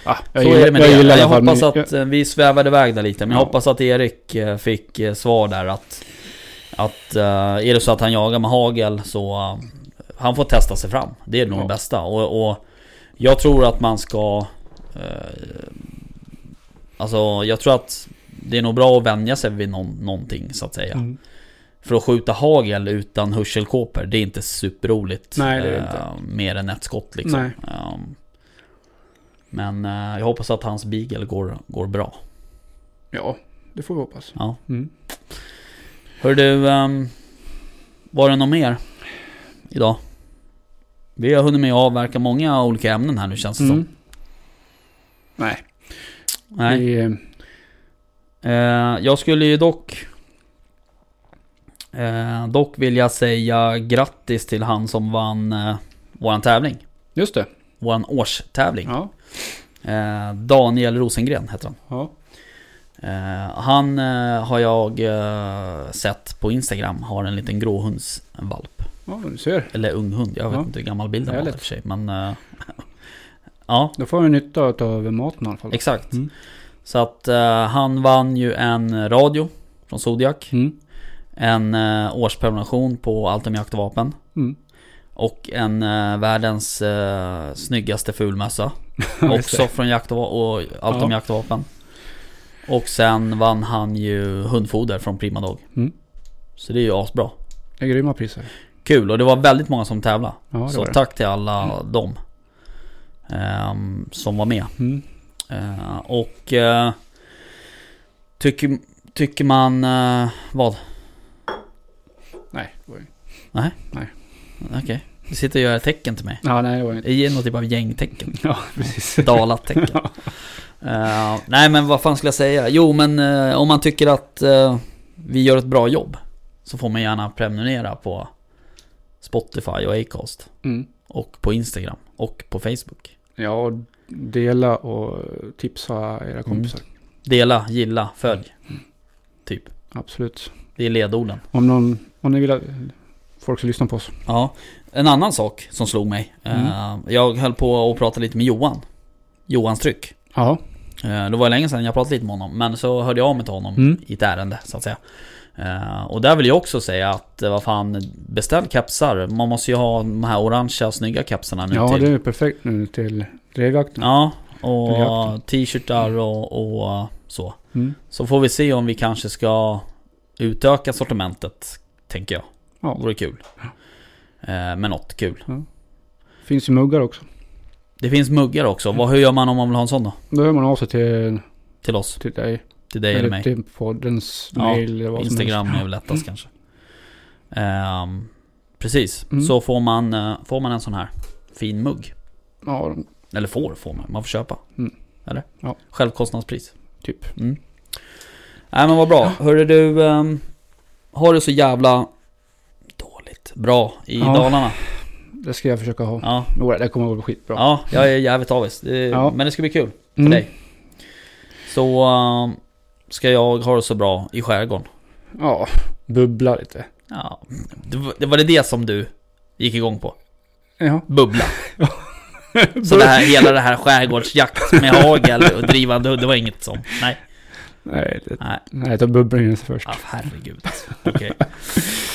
Ah, Så jag är gillar, det med jag det. Jag, fall hoppas att vi svävade iväg där lite, men jag Ja. hoppas att Erik fick svar där att att är det så att han jagar med hagel så han får testa sig fram. Det är nog Ja. det bästa. Och, och jag tror att man ska Alltså jag tror att det är nog bra att vänja sig vid någon, någonting så att säga. Mm. För att skjuta hagel utan hörselkåpor, det är inte superroligt. Nej, det är det inte. Mer än ett skott liksom. Nej. Ehm, men eh, jag hoppas att hans beagle går, går bra. Ja, det får vi hoppas. Ja. Mm. Hör du, um, var det något mer idag? Vi har hunnit med att avverka många olika ämnen här nu känns det Mm. som. Nej. Nej. Vi, eh, jag skulle ju dock... Eh, dock vill jag säga grattis till han som vann eh, våran tävling. just det. Våran årstävling. Ja. Eh, Daniel Rosengren heter han. Ja. Eh, han eh, har jag eh, sett på Instagram, har en liten gråhundsvalp. ja, du ser. Eller ung hund, jag vet Ja. inte hur gammal bilden var i och för sig. Men ja, Då får vi nytta av maten i alla fall. exakt. Mm. Så att eh, han vann ju en radio från Zodiac. Mm. En uh, årsprenumeration på Altum Jakt och Vapen. Mm. Och en eh, världens uh, snyggaste fulmössa. Också från Jakt och, och Altum Ja. Jakt och Vapen. Och sen vann han ju hundfoder från Prima Dog. Mm. Så det är ju asbra. Det är grymma priser. Kul och det var väldigt många som tävlade. Ja, så tack till alla dem. Ehm, som var med. Mm. Eh, och eh, tycker, tycker man... eh, vad? Nej, det var ju... Okej. Du sitter och gör tecken till mig. Ja, nej, det var. Det är någon typ av gängtecken. Ja, precis. Dalat tecken. Eh, nej men vad fan skulle jag säga? Jo men eh, om man tycker att eh, vi gör ett bra jobb. Så får man gärna prenumerera på Spotify och Acast. Mm. Och på Instagram. Och på Facebook. Ja, och dela och tipsa era kompisar. Dela, gilla, följ. Typ. Absolut. Det är ledorden. Om någon, om ni vill att folk ska lyssna på oss. Ja. En annan sak som slog mig. Eh, jag höll på att prata lite med Johan. Johans tryck. Ja. Eh, Det var länge sedan jag pratade lite med honom, men så hörde jag av mig till honom Mm. i ett ärende så att säga. Eh, Och där vill jag också säga att, eh, vad fan, beställ kepsar. Man måste ju ha de här orangea snygga kepsarna nu Ja, till. det är perfekt nu till drevjakten. Ja, och t-shirtar och, och så. Mm. Så får vi se om vi kanske ska utöka sortimentet, tänker jag. Ja. Vore kul. Eh, Med något kul. Finns ju muggar också. Det finns muggar också. Vad, hur gör man om man vill ha en sån då? Då hör man av sig till, Till oss? till dig. Till dig eller mig? till poddens Ja, mail eller vad Instagram som är väl lättast kanske. Ehm, precis, Mm. så får man, eh, får man en sån här fin mugg. Ja, Eller får, får man. Man får köpa. Mm. Eller? Ja. Självkostnadspris. typ. Mm. Nej men vad bra. Hörru du, um, har du så jävla dåligt bra i Ja. Dalarna? Det ska jag försöka ha. Ja. Jo, det kommer att bli skitbra. Ja, jag är jävligt avis. Det, Ja. Men det ska bli kul för Mm. dig. Så um, ska jag ha det så bra i skärgården. Ja, bubbla lite. Ja, det, var- det var det som du gick igång på? Ja. Bubbla. Så det här, hela det här skärgårdsjakt med hagel och drivande hund, det var inget som... Nej. Nej, det, Nej. nej ta bubblingen först. Ja, herregud. Okej.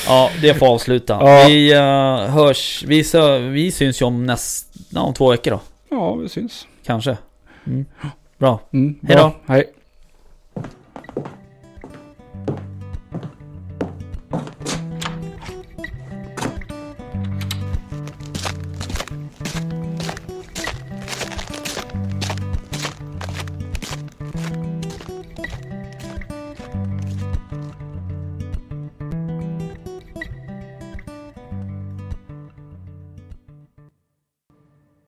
Ja, det får avsluta. Ja. Vi uh, hörs... Vi, vi syns ju om näst... Ja, om två veckor då. Ja, vi syns. Kanske. Mm. Bra. Mm, Hej då. bra. Hej.